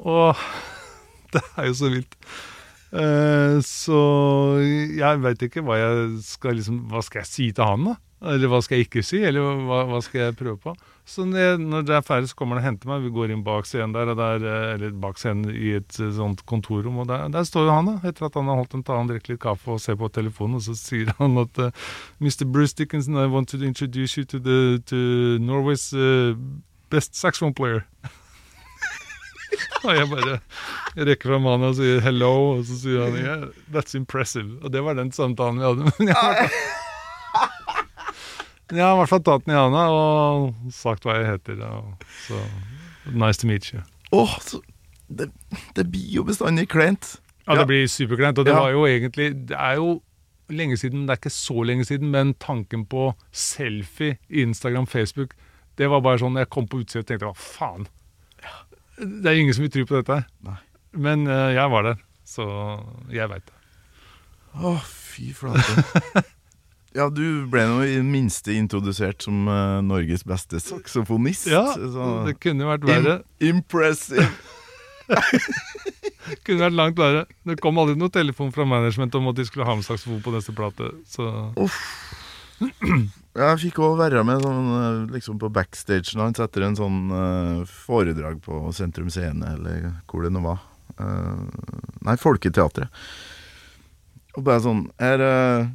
Og det er jo så vilt. Uh, så jeg veit ikke hva jeg skal liksom Hva skal jeg si til han, da? Eller hva skal jeg ikke si? Eller hva, hva skal jeg prøve på? Så når, det er ferdig, så kommer han og henter meg. Vi går inn bak scenen der, der eh, eller bak scenen i et eh, sånt kontorrom, og der, der står jo han, da. Etter at han har holdt en tale, drikker litt kaffe og ser på telefonen, og så sier han at eh, Mr. Bruce Dickinson, I want to introduce you to, the, to Norway's uh, best saxophone player. og jeg bare jeg rekker fram hånda og sier 'hello', og så sier han yeah, 'that's impressive'. Og det var den samtalen vi hadde. Men jeg har i hvert fall tatt den i handa og sagt hva jeg heter. Og, så nice to meet you. Åh, så det, det blir jo bestandig kleint. Ja, Ja. det blir superkleint. Og det Ja. var jo egentlig Det er jo lenge siden, det er ikke så lenge siden, men tanken på selfie Instagram, Facebook, det var bare sånn Jeg kom på utsida og tenkte hva faen? Det er ingen som vil tro på dette. Nei. Men uh, jeg var der, så jeg veit det. Å, fy flate. Ja, du ble nå i det minste introdusert som uh, Norges beste saksofonist. Ja, så- det kunne vært verre. Im impressive. Kunne vært langt verre. Det kom aldri noe telefon fra management om at de skulle ha med saksofon på neste plate. Så Jeg fikk òg være med sånn, eh, liksom på backstagen hans etter en sånn uh, foredrag på Sentrum Scene, eller hvor det nå var. Uh, nei, Folketeatret. Og bare sånn Er uh,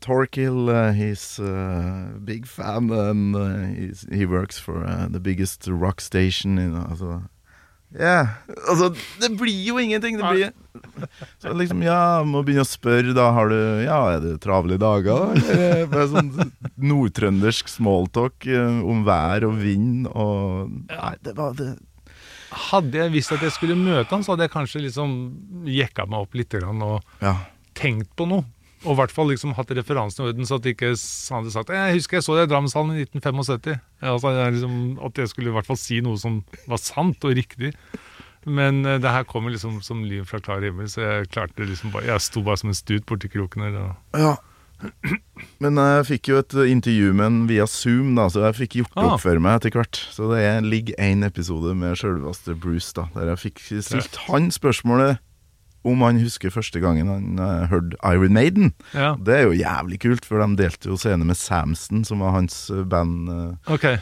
Torkil, uh, he's a big fan, and he works for the biggest rock station in Altså Ja. Altså, det blir jo ingenting! Det blir Så liksom, ja, må begynne å spørre, da har du Ja, er det travle dager, da? Eller bare sånn nordtrøndersk smalltalk eh, om vær og vind og Nei, det var det hadde jeg visst at jeg skulle møte han, så hadde jeg kanskje liksom jekka meg opp litt og Ja. tenkt på noe. Og i hvert fall liksom hatt referansen i orden, så at ikke han hadde sagt Jeg husker jeg så det i Drammenshallen i 1975. Ja, altså, jeg liksom, at jeg skulle i hvert fall si noe som var sant og riktig. Men uh, det her kommer liksom som lyn fra klar himmel, så jeg klarte liksom bare Jeg sto bare som en stut borti kroken her. Og, Ja. Men jeg fikk jo et intervju med en via Zoom, da, så jeg fikk gjort det Ah. opp for meg etter hvert. Så det er- ligger én episode med sjølveste Bruce, da, der jeg fikk stilt han spørsmålet om han husker første gangen han uh, hørte Iron Maiden. ja, Det er jo jævlig kult, for de delte jo scene med Samson, som var hans eh, band uh, okay.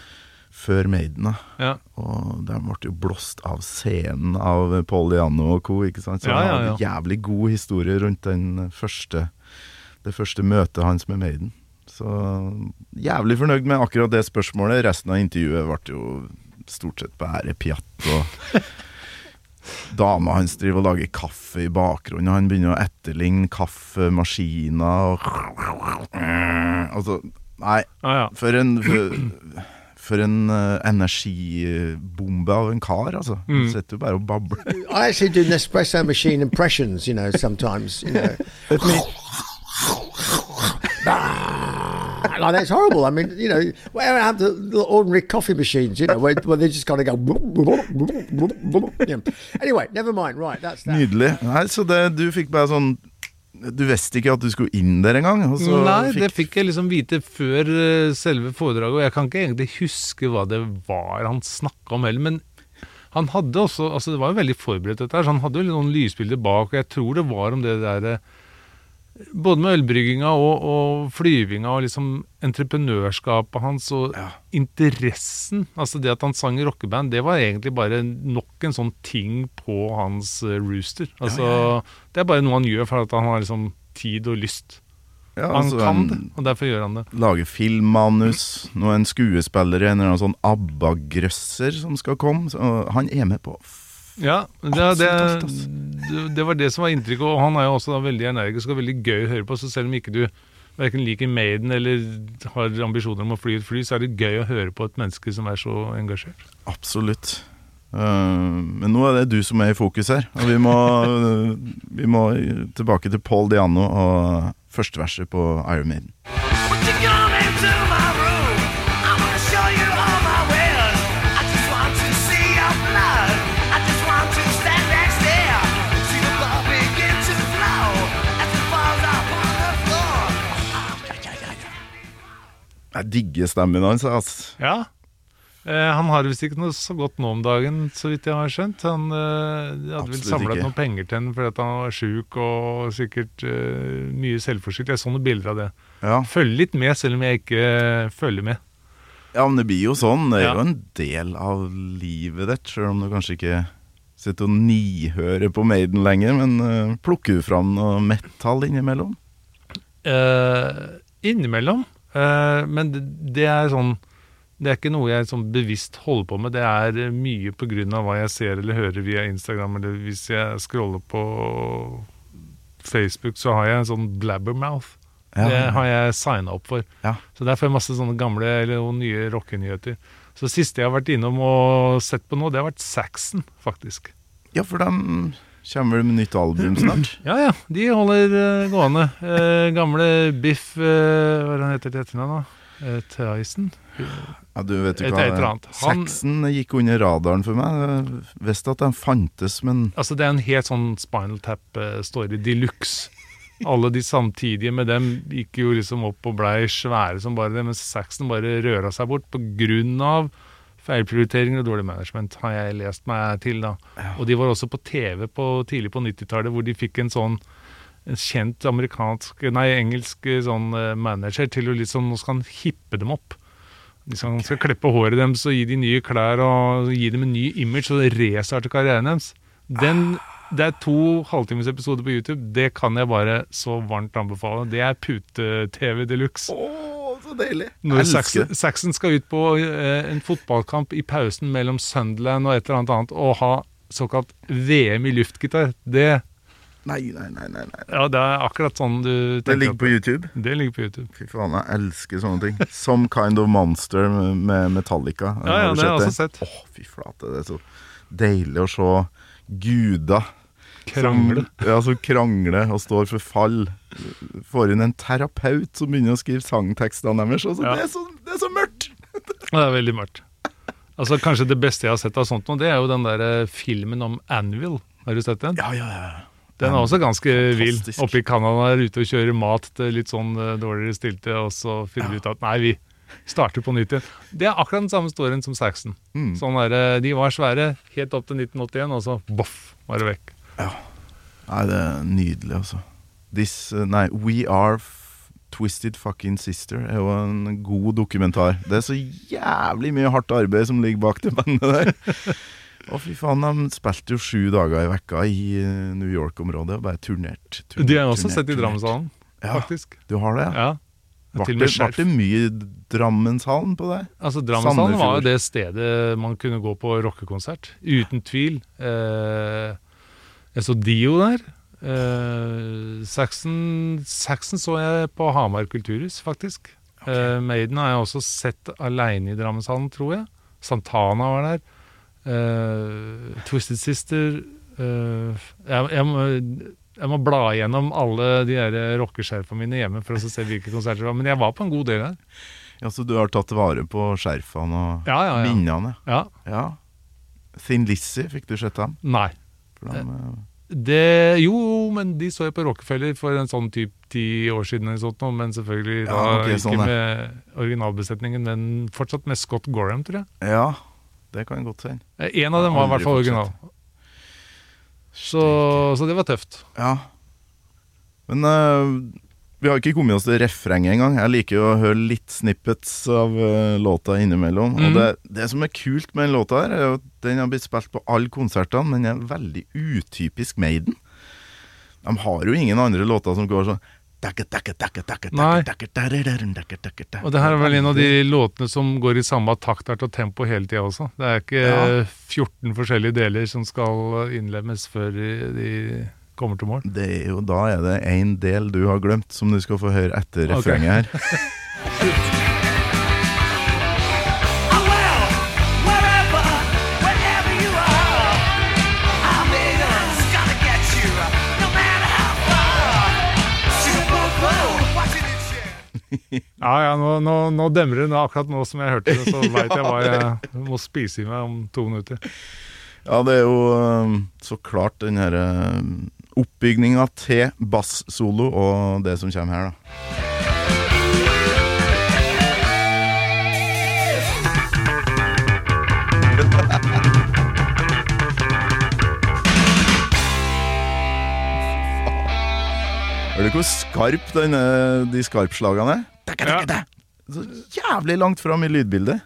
før Maiden. da Ja. Og de ble jo blåst av scenen av Paul Diano og co. Ikke sant? Så Ja, ja, ja, jævlig god historie rundt den første, det første møtet hans med Maiden. Så jævlig fornøyd med akkurat det spørsmålet. Resten av intervjuet ble jo stort sett bare pjatt. Og dama hans driver og lager kaffe i bakgrunnen, og han begynner å etterligne kaffemaskiner og Altså, nei. Ah, ja. For en For, for en uh, energibombe av en kar, altså. Mm. Han sitter jo bare og babler. I actually do Nespresso machine impressions, you know, sometimes, you know. like that's horrible. I mean, you know, where have the little ordinary coffee machines, you know, where, where they just kind of go. Yeah. Anyway, never mind. Right, that's that. Nydelig. Nei, så det, du fikk bare sånn Du visste ikke at du skulle inn der engang? Nei, fikk... Det fikk jeg liksom vite før eh, selve foredraget, og jeg kan ikke egentlig huske hva det var han snakka om heller, men han hadde også altså Det var jo veldig forberedt, dette her, så han hadde jo noen lysbilder bak, og jeg tror det var om det der eh, Både med ølbrygginga og, og flyvinga og liksom entreprenørskapet hans og interessen. Altså det at han sang i rockeband, det var egentlig bare nok en sånn ting på hans eh, rooster. Altså Det er bare noe han gjør for at han har liksom tid og lyst. ja, Han altså, kan det, og derfor gjør han det. Lager filmmanus. Nå er en skuespiller i en eller annen sånn ABBA-grøsser som skal komme. Så han er med på Ja, det, det, det var det som var inntrykket, og han er jo også da veldig energisk og veldig gøy å høre på. Så selv om ikke du verken liker Maiden eller har ambisjoner om å fly et fly, så er det gøy å høre på et menneske som er så engasjert. Absolutt. Eh, men nå er det du som er i fokus her, og vi må, vi må tilbake til Paul Diano og første verset på Iron Maiden. What you gonna do, my Jeg digger stemmen hans. altså. Ja. Eh, han har visst ikke noe så godt nå om dagen, så vidt jeg har skjønt. Han eh, hadde vel samla noen penger til henne fordi at han var sjuk og sikkert eh, mye selvforskyldt. Jeg så noen bilder av det. Ja. Følger litt med, selv om jeg ikke følger med. ja, men det blir jo sånn. Det er Ja. jo en del av livet ditt, sjøl om du kanskje ikke sitter og nihører på Maiden lenger. Men uh, plukker du fram noe metall innimellom? Eh, innimellom. Eh, men det, er sånn Det er ikke noe jeg sånn bevisst holder på med. Det er eh, mye på grunn av hva jeg ser eller hører via Instagram, eller hvis jeg scroller på Facebook, så har jeg en sånn blabbermouth. Ja. Det har jeg signa opp for. Ja. Så der får jeg masse sånne gamle eller nye rockenyheter. Så det siste jeg har vært innom og sett på nå, det har vært Saxon, faktisk. Ja, for de kommer vel med nytt album snart. Ja ja, de holder uh, gående. Uh, gamle Biff uh, Hva er det han heter til etternavn, da? Tyson? Ja, du vet jo hva Saxon gikk under radaren for meg. Jeg visste at den fantes, men Altså, det er en helt sånn Spinal Tap-story de luxe. Alle de samtidige med dem gikk jo liksom opp og blei svære som bare det, mens Saxon bare røra seg bort på grunn av feilprioriteringer og dårlig management, har jeg lest meg til, da. Og de var også på TV på, tidlig på 90-tallet, hvor de fikk en sånn en kjent amerikansk, nei engelsk eh, sånn eh, manager til å liksom, nå skal han hippe dem opp. De skal, okay. skal klippe håret deres og gi dem nye klær og gi dem en ny image og restarte karrieren deres. Den, det er to halvtimesepisoder på YouTube. Det kan jeg bare så varmt anbefale. Det er pute-TV de luxe. Så deilig! Når Saxon, skal ut på eh, en fotballkamp i pausen mellom Sunderland og et eller annet annet og ha såkalt VM i luftgitar, det, Nei, nei, nei. nei, nei. ja, det er akkurat sånn du Det ligger på YouTube. Det ligger på YouTube. Fy faen, jeg elsker sånne ting. Some Kind of Monster med Metallica. Ja, ja, det har jeg også sett. Åh, fy flate. Det er så deilig å se guder Krangle. Som, ja, som krangler og står for fall. Får inn en terapeut som begynner å skrive sangtekstene deres. Altså, Ja. det, er så, det er så mørkt! Det er veldig mørkt. Altså Kanskje det beste jeg har sett av sånt nå, det er jo den der eh, filmen om Anvil. Har du sett den? Ja, ja, ja. Den er også ganske vill. Oppe i Canada er ute og kjører mat til litt sånn eh, dårligere stilte, og så finner vi ut at nei, vi starter på nytt igjen. Det er akkurat den samme storyen som Saxon. Mm. Sånn der, eh, De var svære helt opp til 1981, og så boff, var det vekk. Nei, det er nydelig, altså. This, eh, nei, We Are Twisted Fucking Sister er jo en god dokumentar. Det er så jævlig mye hardt arbeid som ligger bak det bandet der. Å, fy faen, de spilte jo sju dager i vekka i eh, New York-området og bare turnert. turnert De har jeg også turnert, sett i. Drammenshallen, Ja, faktisk. du har det, ja? Ja. Det, var det mye Drammenshallen på deg? Altså Drammenshallen var jo det stedet man kunne gå på rockekonsert. Uten tvil. Eh, jeg så Dio der. Eh, Saxon, Saxon så jeg på Hamar kulturhus, faktisk. Eh, Maiden har jeg også sett aleine i Drammenshallen, tror jeg. Santana var der. Eh, Twisted Sister eh, jeg, jeg, må, jeg må bla igjennom alle de der rockeskjerfene mine hjemme for å se hvilke konserter det var. Men jeg var på en god del her. Ja, Så du har tatt vare på skjerfene og Ja, ja, ja. minnene? Ja. Ja. Thin Lizzie, fikk du sett dem? Nei. For dem eh, Det, jo, men de så jeg på Rockefeller for en sånn typ ti år siden, eller sånt, men selvfølgelig da Ja, ok, ikke sånn, med originalbesetningen, men fortsatt med Scott Gorham, tror jeg. ja, det kan godt hende. Eh, En av dem var i hvert fall original. Så, så det var tøft. Ja. Men eh, vi har ikke kommet oss til refrenget engang. Jeg liker jo å høre litt snippets av eh, låta innimellom. Mm. Og det, det som er kult med den låta, her er at den har blitt spilt på alle konsertene, men den er veldig utypisk Maiden. De har jo ingen andre låter som går sånn Nei. Og det her er vel en av de låtene som går i samme taktart og tempo hele tida også. Det er ikke Ja. 14 forskjellige deler som skal innlemmes før de kommer til mål. Det er jo, da er det en del du har glemt, som du skal få høre etter refrenget her. Oh, well, wherever, wherever you are, I'm Aiden's gonna get you, no matter how far. Super Bowl, watching it share. Ja, ja, nå, nå, nå demrer det. Nå, Akkurat nå som jeg hørte det, så veit jeg hva jeg må spise i meg om to minutter. Ja, det er jo um, så klart den her um, oppbygninga til bass-solo og det som kommer her, da. Hører du hvor skarp denne, de skarpslagene er? Ja. Så jævlig langt fram i lydbildet.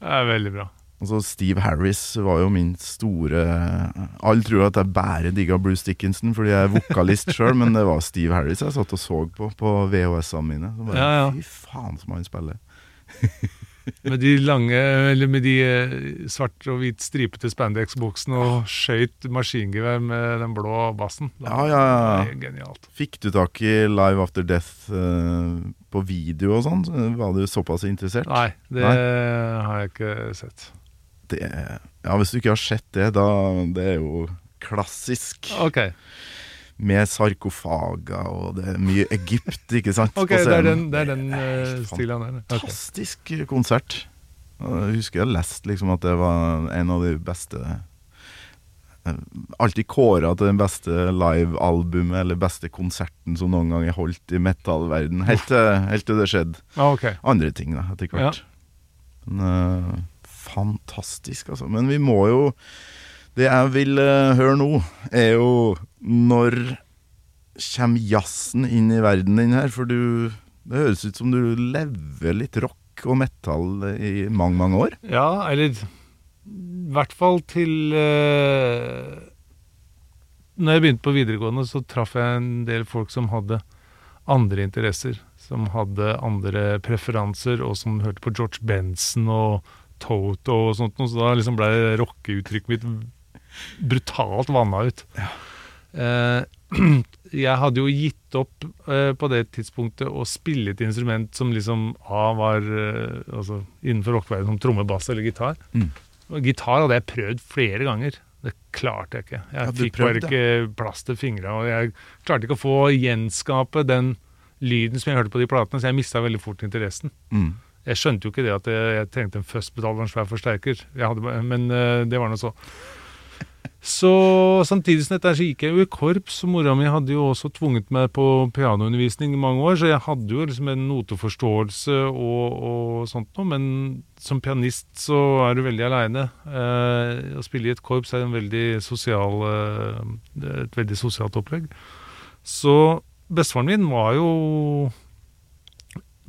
Det er veldig bra. Altså Steve Harris var jo min store Alle tror at jeg bare digga Bruce Dickinson fordi jeg er vokalist sjøl, men det var Steve Harris jeg satt og så på på VHS-ene mine. Så bare, Ja, ja. Fy faen som han spiller. Med de lange, eller med de eh, svart og hvit stripete spandex-buksene og skøyt maskingevær med den blå bassen. Det Ja, ja, ja. Genialt. Fikk du tak i Live After Death uh, på video og sånn? Var du såpass interessert? Nei, det Nei. har jeg ikke sett. Det, ja, hvis du ikke har sett det, da Det er jo klassisk. Ok, Med sarkofager, og det er mye Egypt, ikke sant? ok, det er den, det er den helt stilen der. Okay. Fantastisk konsert. Jeg husker jeg leste liksom at det var en av de beste eh, Alltid kåra til den beste livealbumet eller beste konserten som noen gang er holdt i metallverden Helt helt til det skjedde Ah, okay. andre ting da, etter hvert. Men, eh, fantastisk, altså. Men vi må jo Det jeg vil uh, høre nå, er jo når kommer jazzen inn i verden din her? For du Det høres ut som du lever litt rock og metal i mange, mange år. Ja, eller i hvert fall til uh, Når jeg begynte på videregående, så traff jeg en del folk som hadde andre interesser. Som hadde andre preferanser, og som hørte på George Benson og Toto og sånt. Så da liksom ble rockeuttrykket mitt brutalt vanna ut. Eh, jeg hadde jo gitt opp eh, på det tidspunktet å spille et instrument som liksom A var eh, altså innenfor rockeverdenen som tromme, bass eller gitar. Mm. Og gitar hadde jeg prøvd flere ganger. Det klarte jeg ikke. Jeg Ja, fikk fikk bare ikke plass til fingra. Og jeg klarte ikke å få gjenskape den lyden som jeg hørte på de platene, så jeg mista veldig fort interessen. Mm. Jeg skjønte jo ikke det at jeg, jeg trengte en fuzzpedal og en svær forsterker, hadde, men eh, det var nå så. Så samtidig som dette så gikk jeg jo i korps, og mora mi hadde jo også tvunget meg på pianoundervisning i mange år, så jeg hadde jo liksom en noteforståelse og, og sånt noe, men som pianist så er du veldig aleine. Eh, å spille i et korps er veldig sosial, eh, et veldig sosialt opplegg. Så bestefaren min var jo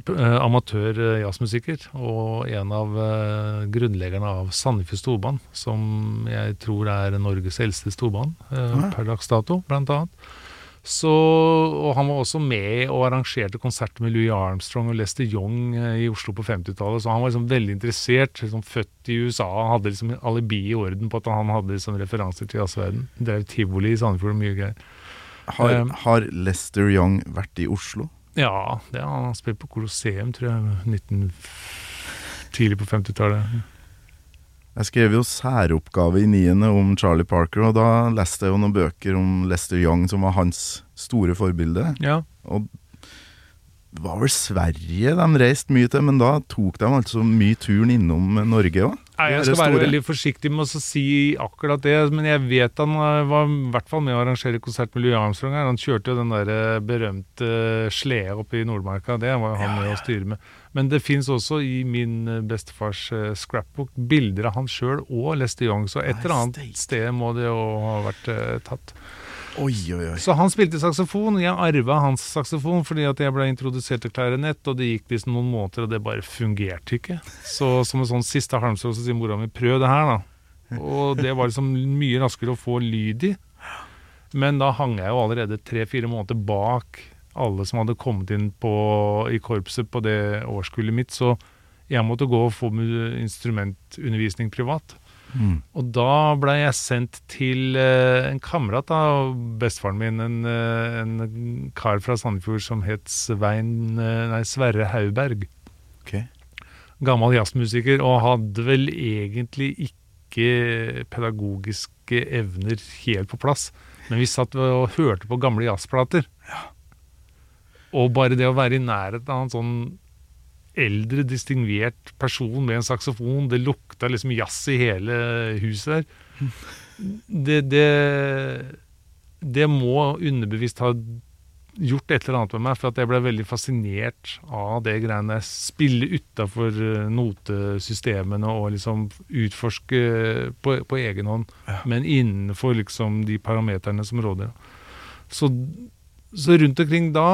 eh, amatør eh, jazzmusiker, og en av eh, grunnleggerne av Sandefjord Storband, som jeg tror er Norges eldste storband eh, Ja. per dags dato, blant annet. Så, og han var også med og arrangerte konserter med Louis Armstrong og Lester Young eh, i Oslo på 50-tallet, så han var liksom veldig interessert, liksom født i USA, han hadde liksom alibi i orden på at han hadde liksom referanser til jazzverden. Drev tivoli i Sandefjord og mye greier. Har, har Lester Young vært i Oslo? Ja, det har han spilt på Colosseum, tror jeg, 19, tidlig på 50-tallet. Jeg skrev jo særoppgave i niende om Charlie Parker, og da leste jeg jo noen bøker om Lester Young, som var hans store forbilde. Ja, Og det var vel Sverige de reiste mye til, men da tok de altså mye turen innom Norge òg. Nei, jeg skal være veldig forsiktig med å si akkurat det, men jeg vet han eh, var i hvert fall med å arrangere konsert med Louis Armstrong. her. Han kjørte jo den der eh, berømte sleda oppe i Nordmarka, det var jo han med å styre med. Men det fins også i min eh, bestefars eh, scrapbook bilder av han sjøl og Lester Young, så et eller annet sted må det jo ha vært eh, tatt. Oi, oi, oi. Så han spilte saksofon, jeg arva hans saksofon fordi at jeg ble introdusert til klarinett, og det gikk liksom noen måneder, og det bare fungerte ikke. Så som en sånn siste halmstrå så sier mora mi prøv det her, da. Og det var liksom mye raskere å få lyd i. Men da hang jeg jo allerede tre-fire måneder bak alle som hadde kommet inn på, i korpset på det årskullet mitt, så jeg måtte gå og få instrumentundervisning privat. Mm. Og da ble jeg sendt til eh, en kamerat av bestefaren min, en, eh, en kar fra Sandefjord som het Svein, eh, nei, Sverre Hauberg. Okay. Gammel jazzmusiker, og hadde vel egentlig ikke pedagogiske evner helt på plass. Men vi satt og hørte på gamle jazzplater. Og bare det å være i nærheten av en sånn eldre, distingvert person med en saksofon, det lukta liksom jazz i hele huset der. Det, det, det må underbevisst ha gjort et eller annet med meg, for at jeg ble veldig fascinert av det greiene der. Spille utafor notesystemene og liksom utforske på, på egen hånd, men innenfor liksom de parameterne som råder. Så så rundt omkring da,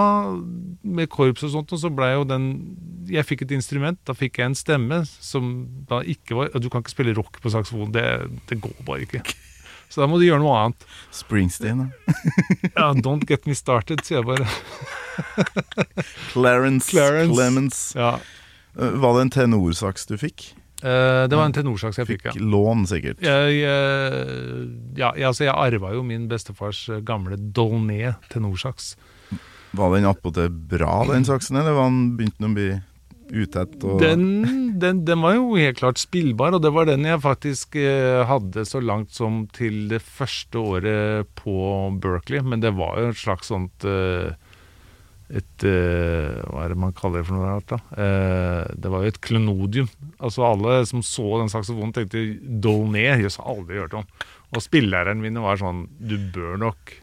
med korps og sånt, og så blei jo den Jeg fikk et instrument, da fikk jeg en stemme som da ikke var Du kan ikke spille rock på saksofon, det, det går bare ikke. Så da må du gjøre noe annet. Springsteen, da. Ja, Don't get me started, sier jeg bare. Clarence, Clarence. Clemens. Ja. Eh, Var det en tenorsaks du fikk? Eh, det var en tenorsaks jeg fikk, Fikk ja. lån, sikkert. Jeg, jeg, ja, jeg, altså jeg arva jo min bestefars eh, gamle Dolné tenorsaks. Var den attpåtil bra, den saksen, eller var den begynte den å bli utett? Og... Den, den, den var jo helt klart spillbar, og det var den jeg faktisk eh, hadde så langt som til det første året på Berkeley. Men det var jo et slags sånt eh, et eh, Hva er det man kaller det for noe rart, da? Eh, det var jo et klenodium. Altså Alle som så den saksofonen, tenkte Dolné. Jøss, har aldri hørt om. Og spillelæreren min var sånn Du bør nok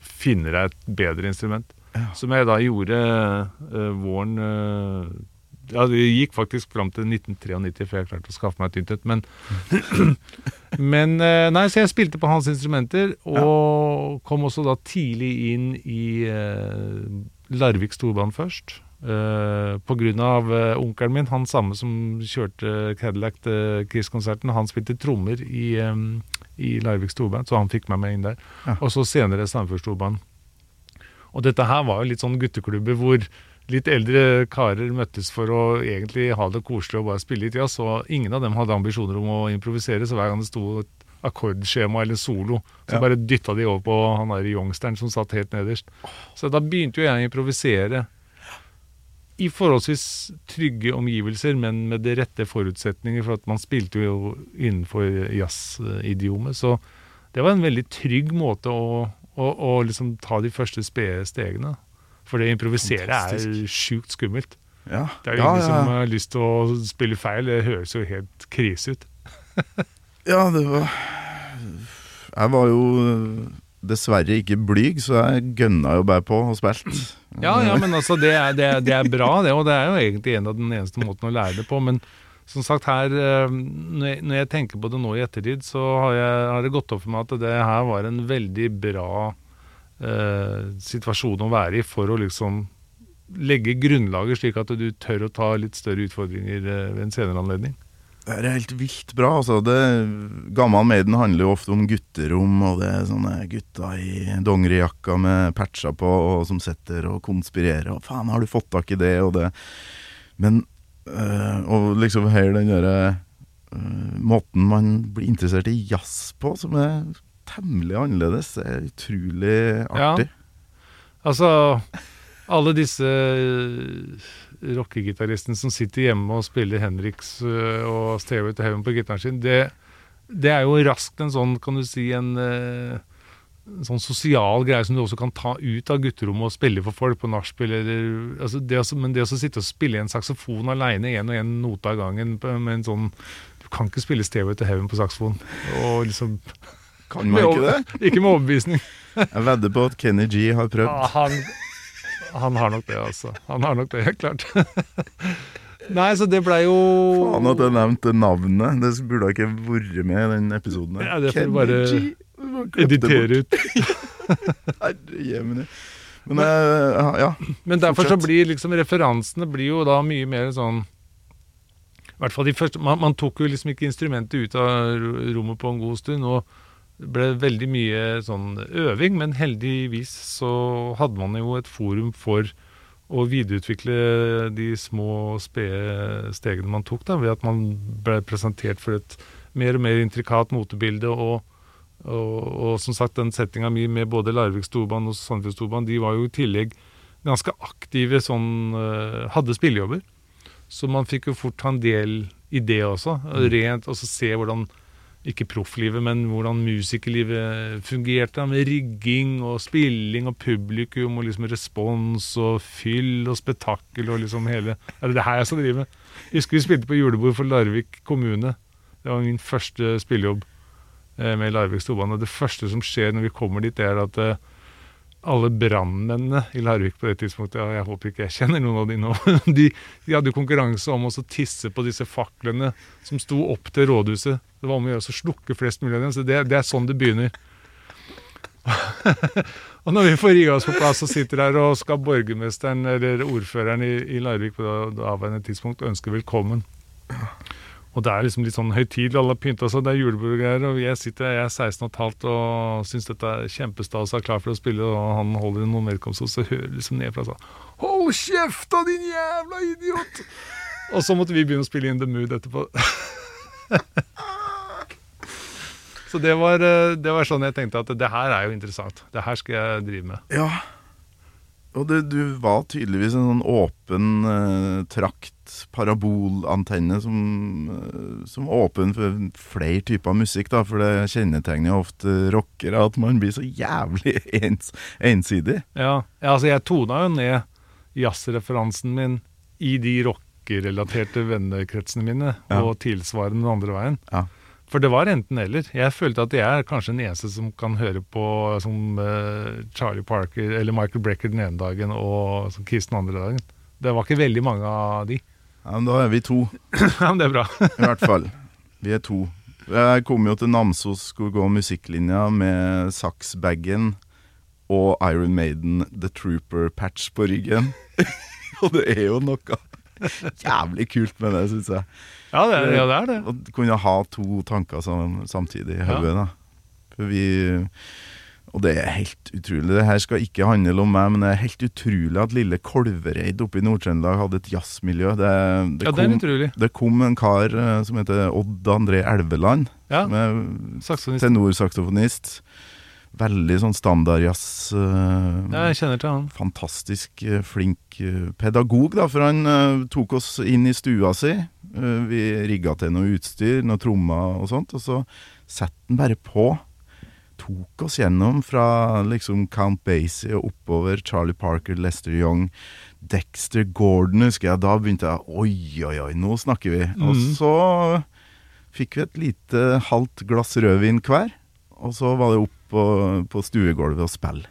finne deg et bedre instrument. Som jeg da gjorde eh, våren Ja, det gikk faktisk fram til 1993 før jeg klarte å skaffe meg et nytt et. Men, men Nei, så jeg spilte på hans instrumenter, og kom også da tidlig inn i Larvik storbane først. Uh, av eh, onkelen min, han samme som kjørte Cadillac til Kiss-konserten, han spilte trommer i, um, i Larvik storband, så han fikk meg med inn der. Ja. Og så senere Sandefjord storband. Og dette her var jo litt sånn gutteklubber hvor litt eldre karer møttes for å egentlig ha det koselig og bare spille litt jazz, og ingen av dem hadde ambisjoner om å improvisere, så hver gang det sto et akkordskjema eller solo, så Ja. bare dytta de over på han der youngsteren som satt helt nederst. Så da begynte jo jeg å improvisere i forholdsvis trygge omgivelser, men med de rette forutsetninger, for at man spilte jo innenfor jazzidiomet. Så det var en veldig trygg måte å, å, å liksom ta de første spede stegene. For det å improvisere er sjukt skummelt. Ja, Det er jo ja, ingen som har lyst til å spille feil. Det høres jo helt krise ut. Ja, det var Jeg var jo dessverre ikke blyg, så jeg gønna jo bare på og spilte. Ja, ja, men altså, det er, det, er, det er bra, det. Og det er jo egentlig en av den eneste måten å lære det på. Men som sagt, her eh, Når jeg, når jeg tenker på det nå i ettertid, så har, jeg, har det gått opp for meg at det her var en veldig bra eh, situasjon å være i for å liksom legge grunnlaget slik at du tør å ta litt større utfordringer eh, ved en senere anledning. Det er helt vilt bra. altså det, Gammal Maiden handler jo ofte om gutterom, og det er sånne gutter i dongerijakka med patcher på, og som sitter og konspirerer. og 'Faen, har du fått tak i det?' og det. Men øh, Og liksom hele den derre øh, måten man blir interessert i jazz på, som er temmelig annerledes, det er utrolig Ja. artig. Altså, alle disse rockegitaristene som sitter hjemme og spiller Henriks eh, og Stairway to Heaven på gitaren sin, det, det er jo raskt en sånn, kan du si, en, eh, en sånn sosial greie som du også kan ta ut av gutterommet og spille for folk på nachspiel. eller- Altså men det å sitte og spille en saksofon aleine, én og én note av gangen med en sånn Du kan ikke spille Stairway to Heaven på saksofon. Og liksom Kan man ikke det? Ikke med overbevisning. Jeg vedder på at Kenny G har prøvd. Ah, han, han har nok det, altså. Han har nok det, helt klart. Nei, så det blei jo Faen at jeg nevnte navnet. Det burde ikke vært med i den episoden. her. Ja, det får du bare. Editere ut. Herre jemini. Men eh, ja. Men derfor så blir liksom referansene blir jo da mye mer sånn I hvert fall de første Man, man tok jo liksom ikke instrumentet ut av rommet på en god stund. og det ble veldig mye sånn øving, men heldigvis så hadde man jo et forum for å videreutvikle de små, spede stegene man tok, da, ved at man ble presentert for et mer og mer intrikat motebilde. Og, og, og som sagt, den settinga mi med både Larvik Storbanen og Sandefjord Storbanen, de var jo i tillegg ganske aktive sånn eh, Hadde spillejobber. Så man fikk jo fort ta en del i det også. Rent, og så se hvordan ikke profflivet, men hvordan musikerlivet fungerte. Med rigging og spilling og publikum og liksom respons og fyll og spetakkel og liksom hele Er det det her jeg skal drive med? Jeg husker vi spilte på julebord for Larvik kommune. Det var min første spillejobb eh, med Larvik Storbane. Det første som skjer når vi kommer dit, er at eh, alle brannmennene i Larvik på det tidspunktet, og jeg håper ikke jeg kjenner noen av de nå, de, de hadde konkurranse om å tisse på disse faklene som sto opp til rådhuset. Det var om å gjøre å slukke flest mulig av dem, så det, det er sånn det begynner. og når vi får rigga oss på plass og sitter her og skal borgermesteren eller ordføreren i, i Larvik på det avværende tidspunkt ønske velkommen. Og det er liksom litt sånn høytidelig, alle har pynta seg, det er julebord og jeg sitter her, jeg er 16 og et halvt og syns dette er kjempestas og er klar for å spille, og han holder noen velkomst, og så hører liksom nedfra sånn Hold kjefta, din jævla idiot! Og så måtte vi begynne å spille inn The Mood etterpå. så det var, eh, det var sånn jeg tenkte at det her er jo interessant. Det her skal jeg drive med. Ja. Og det, du var tydeligvis en sånn åpen eh, trakt, parabolantenne, som, eh, som åpen for flere typer musikk, da. For det kjennetegner jo ofte rockere at man blir så jævlig ens, ensidig. Ja, ja altså jeg tona jo ned jazzreferansen min i de rockerelaterte vennekretsene mine, Ja. og tilsvarende den andre veien. Ja. For det var enten eller. Jeg følte at jeg er kanskje den eneste som kan høre på som uh, Charlie Parker eller Michael Brecker den ene dagen og som Kiss den andre dagen. Det var ikke veldig mange av de. Ja, men da er vi to, ja, men det er bra. i hvert fall. Vi er to. Jeg kom jo til Namsos, skulle gå musikklinja med saksbagen og Iron Maiden The Trooper-patch på ryggen. og det er jo noe jævlig kult med det, syns jeg. Ja, det er, ja, det, er det. Å kunne ha to tanker sam, samtidig i hodet, Ja. Og det er helt utrolig. Det her skal ikke handle om meg, men det er helt utrolig at lille Kolvereid oppe i Nord-Trøndelag hadde et jazzmiljø. Det, det, Ja, det er kom, utrolig. det kom en kar eh, som heter Odd André Elveland, Ja, som er Saksonist. Veldig sånn standardjazz. eh, Ja, jeg kjenner til han. fantastisk eh, flink eh, pedagog, da, for han tok oss inn i stua si. Vi rigga til noe utstyr, noe trommer og sånt, og så satte han bare på. Tok oss gjennom fra liksom Count Basie og oppover Charlie Parker, Lester Young, Dexter Gordon, husker jeg. Da begynte jeg Oi, oi, oi, nå snakker vi. Og Mhm. så fikk vi et lite halvt glass rødvin hver, og så var det opp på, på stuegulvet og spille.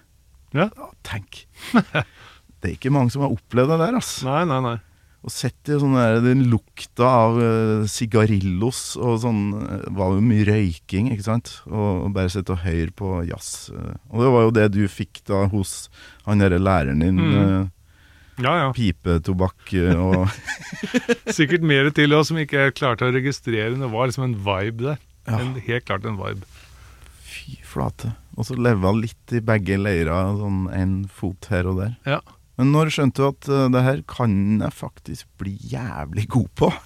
Ja. Ja, tenk. Det er ikke mange som har opplevd det der, altså. Nei, nei, nei. Og sett i sånn der, den lukta av uh, og sånn eh, var jo mye røyking, ikke sant? Og, og bare sitte og høre på jazz. eh. og det var jo det du fikk da hos han derre læreren din. Mm. eh, Ja, ja. pipetobakk eh, og Sikkert mer til oss som ikke klarte å registrere. Det var liksom en vibe der. Ja. En, helt klart en vibe. Fy flate. Og så leva litt i begge leirer, sånn en fot her og der. Ja. Men når skjønte du at uh, det her kan jeg faktisk bli jævlig god på?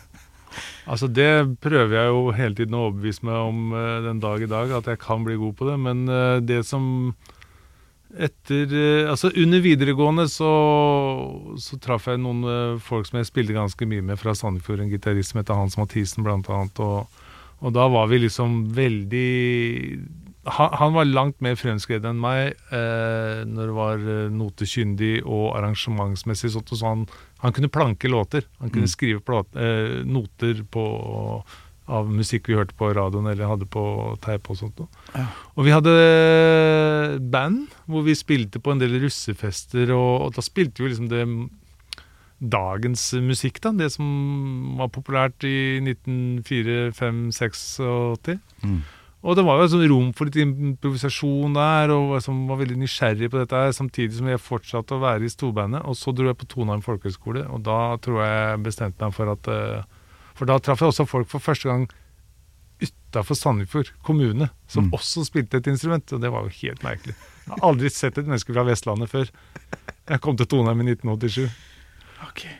Altså Det prøver jeg jo hele tiden å overbevise meg om uh, den dag i dag, at jeg kan bli god på det. Men uh, det som etter Altså under videregående så, så traff jeg noen folk som jeg spilte ganske mye med fra Sandefjord. En gitarist som heter Hans Mathisen, blant annet. Og, og da var vi liksom veldig han, han var langt mer fremskreden enn meg eh, når det var eh, notekyndig og arrangementsmessig. sånt, så han, han kunne planke låter. Han kunne skrive plate, eh, noter på, av musikk vi hørte på radioen eller hadde på teip og sånt. Ja. Og vi hadde band hvor vi spilte på en del russefester, og, og da spilte vi liksom det dagens musikk, da. Det som var populært i 1904, 5, 86. Mm. Og det var jo sånn rom for litt improvisasjon der, og som var veldig nysgjerrig på dette, her, samtidig som jeg fortsatte å være i storbandet. Og så dro jeg på Tonheim folkehøgskole, og da tror jeg bestemte meg for at eh, For da traff jeg også folk for første gang utafor Sandefjord kommune, som Mm. også spilte et instrument, og det var jo helt merkelig. Jeg har aldri sett et menneske fra Vestlandet før. Jeg kom til Tonheim i 1987.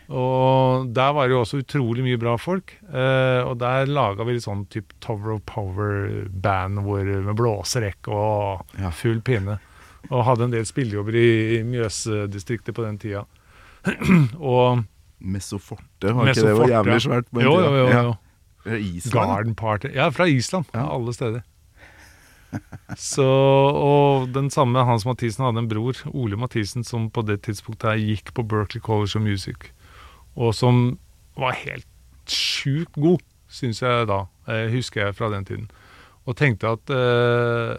Og der var det jo også utrolig mye bra folk. Eh, og der laga vi litt sånn type Tower of Power-band hvor- med blåserekk og full pinne. Og hadde en del spillejobber i Mjøsdistriktet på den tida. og Mesoforte, var ikke det var jævlig svært? Jo, jo, jo. Ja. jo. Ja, Island. Garden Party. Ja, fra Island. Ja. Alle steder. Så, og den samme Hans Mathisen hadde en bror, Ole Mathisen, som på det tidspunktet her gikk på Berkeley College of Music, og som var helt sjukt god, syns jeg da, eh, husker jeg fra den tiden. Og tenkte at eh,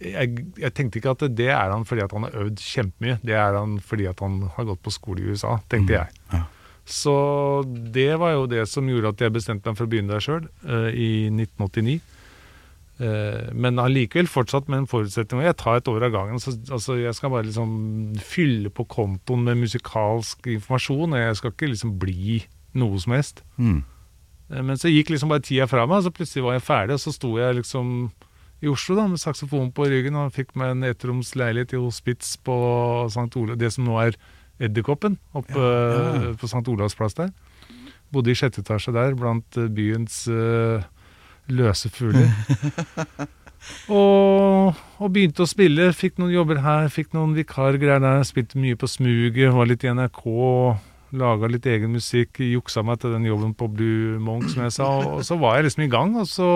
jeg, jeg tenkte ikke at det er han fordi at han har øvd kjempemye, det er han fordi at han har gått på skole i USA, tenkte jeg. ja. Så det var jo det som gjorde at jeg bestemte meg for å begynne der sjøl, i 1989. Eh, men allikevel fortsatt med en forutsetning. Og jeg tar et år av gangen. Så, altså, jeg skal bare liksom fylle på kontoen med musikalsk informasjon, og jeg skal ikke liksom bli noe som helst. Mm. Eh, Men så gikk liksom bare tida fra meg, og så plutselig var jeg ferdig, og så sto jeg liksom i Oslo da, med saksofon på ryggen og fikk meg en ettroms leilighet i Hospits på St. Olav, det som nå er Edderkoppen, oppe Ja, ja. på St. Olavs plass der. Bodde i sjette etasje der, blant eh, byens eh, løse fugler. og, og begynte å spille. Fikk noen jobber her, fikk noen vikargreier der. Spilte mye på smuget, var litt i NRK. Laga litt egen musikk, juksa meg til den jobben på Blue Monk, som jeg sa. Og så var jeg liksom i gang, og så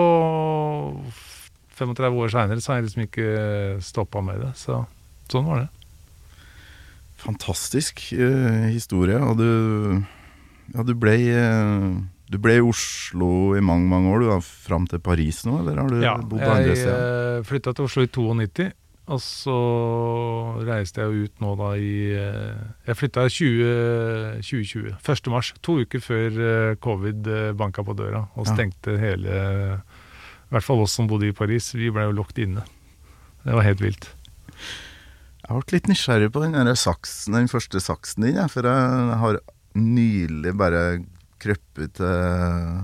35 år seinere så har jeg liksom ikke stoppa med det. Så sånn var det. Fantastisk eh, historie. Og du, ja, du ble eh, Du ble i Oslo i mange mange år, du da, fram til Paris nå, eller har du Ja, bodd andre jeg Ja, jeg flytta til Oslo i 92, og så reiste jeg ut nå da i eh, Jeg flytta i 20, 2020. 1. mars. To uker før eh, covid eh, banka på døra og Ja. stengte hele I hvert fall oss som bodde i Paris. Vi ble jo lukket inne. Det var helt vilt. Jeg ble litt nysgjerrig på den, der saksen, den første saksen din, jeg, for jeg har nylig bare krøpet til,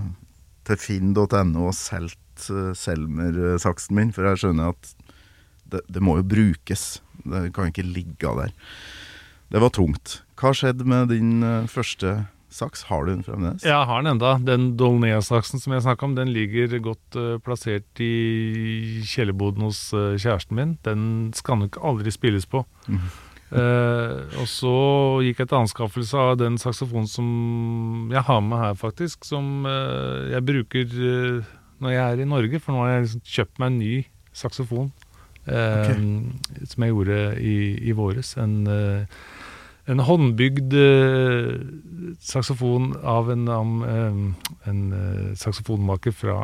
til finn.no og solgt eh, Selmer-saksen min, for jeg skjønner at det, det må jo brukes. Det kan ikke ligge der. Det var tungt. Hva skjedde med din eh, første saks? Har du den fremdeles? Jeg har den enda. Den Dolnea-saksen som jeg snakka om, den ligger godt eh, plassert i kjellerboden hos eh, kjæresten min. Den skal nok aldri spilles på. Eh, og så gikk jeg til anskaffelse av den saksofonen som jeg har med her, faktisk. Som eh, jeg bruker eh, når jeg er i Norge, for nå har jeg liksom kjøpt meg en ny saksofon. eh, Som jeg gjorde i, i våres. En eh, en håndbygd eh, saksofon av en, en saksofonmaker fra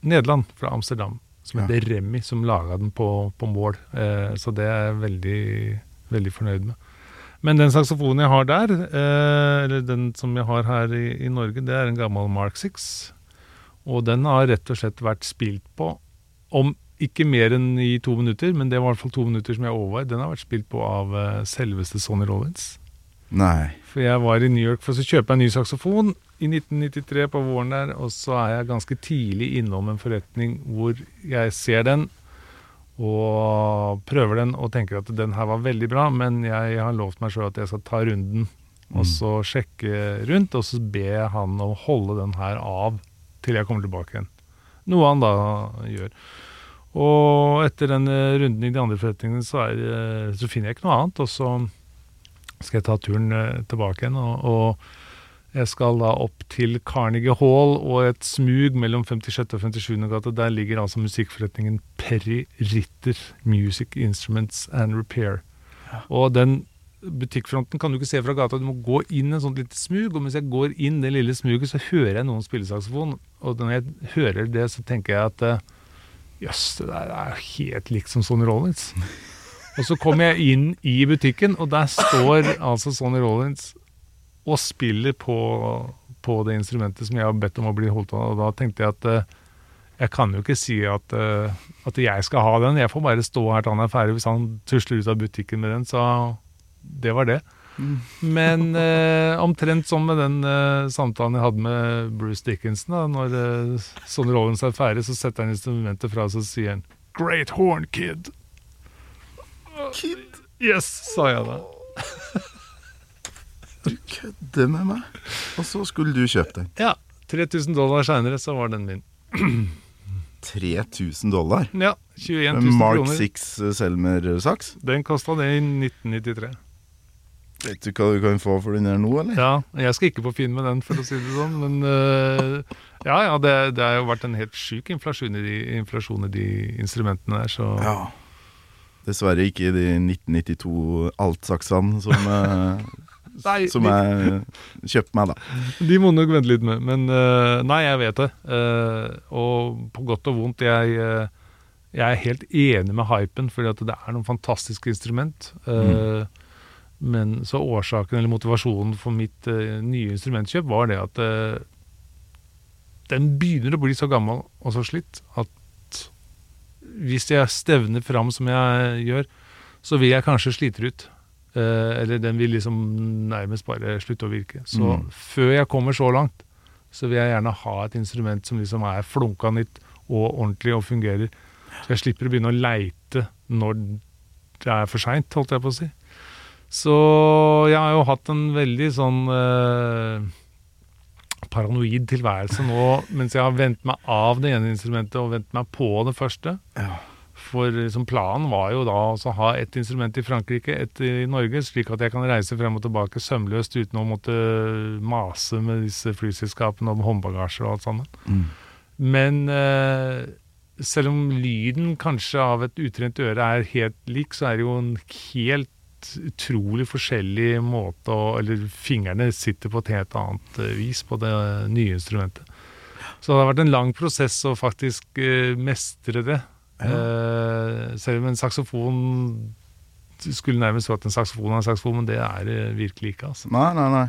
Nederland, fra Amsterdam, som Ja. heter Remi, som laga den på, på mål. Eh, så det er veldig, veldig fornøyd med. Men den saksofonen jeg har der, eh, eller den som jeg har her i, i Norge, det er en gammel Mark 6. Og den har rett og slett vært spilt på om ikke mer enn i to minutter, men det var i hvert fall to minutter som jeg overvar. Den har vært spilt på av eh, selveste Sonny Rollins. Nei. For jeg var i New York for å kjøpe en ny saksofon i 1993 på våren der, og så er jeg ganske tidlig innom en forretning hvor jeg ser den og prøver den og tenker at den her var veldig bra, men jeg har lovt meg sjøl at jeg skal ta runden og så sjekke rundt, og så ber jeg han å holde den her av til jeg kommer tilbake igjen. Noe han da gjør. Og etter den eh, runden i de andre forretningene, så, er, eh, så finner jeg ikke noe annet. Og så skal jeg ta turen eh, tilbake igjen. Og, og jeg skal da opp til Carnegie Hall og et smug mellom 56. og 57. gate. Der ligger altså musikkforretningen Perry Ritter Music Instruments and Repair. Og den butikkfronten kan du ikke se fra gata, du må gå inn en sånn lite smug. Og mens jeg går inn det lille smuget, så hører jeg noen spille saksofon. Og når jeg hører det, så tenker jeg at eh, jøss, det der er helt likt som Sonny Rollins. Og så kommer jeg inn i butikken, og der står altså Sonny Rollins og spiller på, på det instrumentet som jeg har bedt om å bli holdt av. Og da tenkte jeg at eh, jeg kan jo ikke si at, eh, at jeg skal ha den. Jeg får bare stå her til han er ferdig. Hvis han tusler ut av butikken med den, så det var det. Men eh, omtrent som med den eh, samtalen jeg hadde med Bruce Dickinson. Da, når eh, Sonny Rollins er ferdig, så setter han instrumentet fra seg og sier han, 'Great horn, kid'. Kid, Yes, sa jeg da. du kødder med meg. Og så skulle du kjøpe den. Ja. 3000 dollar seinere så var den min. 3000 dollar. Ja, 21 En 000 Mark kroner. 6 Selmer-saks. Den kosta det i 1993. Vet du hva du kan få for den her nå, eller? Ja, jeg skal ikke på Finn med den, for å si det sånn, men uh, ja, ja, det, det har jo vært en helt sjuk inflasjon i de, inflasjon i de instrumentene der, så Ja. Dessverre ikke de 1992 altsaksene som, eh, Nei, som de, jeg kjøpte meg, da. de må nok vente litt med, men uh, nei, jeg vet det. Uh, og på godt og vondt, jeg, uh, jeg er helt enig med hypen, fordi at det er noen fantastiske instrument. Mm. Men så årsaken eller motivasjonen for mitt nye instrumentkjøp var det at den begynner å bli så gammel og så slitt at hvis jeg stevner fram som jeg gjør, så vil jeg kanskje slite ut. Eh, eller den vil liksom nærmest bare slutte å virke. Så Mm. før jeg kommer så langt, så vil jeg gjerne ha et instrument som liksom er flunka nytt og ordentlig og fungerer. Så jeg slipper å begynne å leite når det er for seint, holdt jeg på å si. Så jeg har jo hatt en veldig sånn eh, paranoid tilværelse nå mens jeg har vent meg av det ene instrumentet og vent meg på det første. Ja. For liksom planen var jo da å ha ett instrument i Frankrike, ett i Norge, slik at jeg kan reise frem og tilbake sømløst uten å måtte mase med disse flyselskapene om håndbagasjer og alt sammen. Mm. Men eh, selv om lyden kanskje av et utrent øre er helt lik, så er det jo en helt utrolig forskjellig måte å Eller fingrene sitter på et helt annet eh, vis på det nye instrumentet. Så det har vært en lang prosess å faktisk eh, mestre det. Eh, selv om en saksofon skulle nærmest at en saksofon er en saksofon, men det er det virkelig ikke. altså. Nei, nei, nei.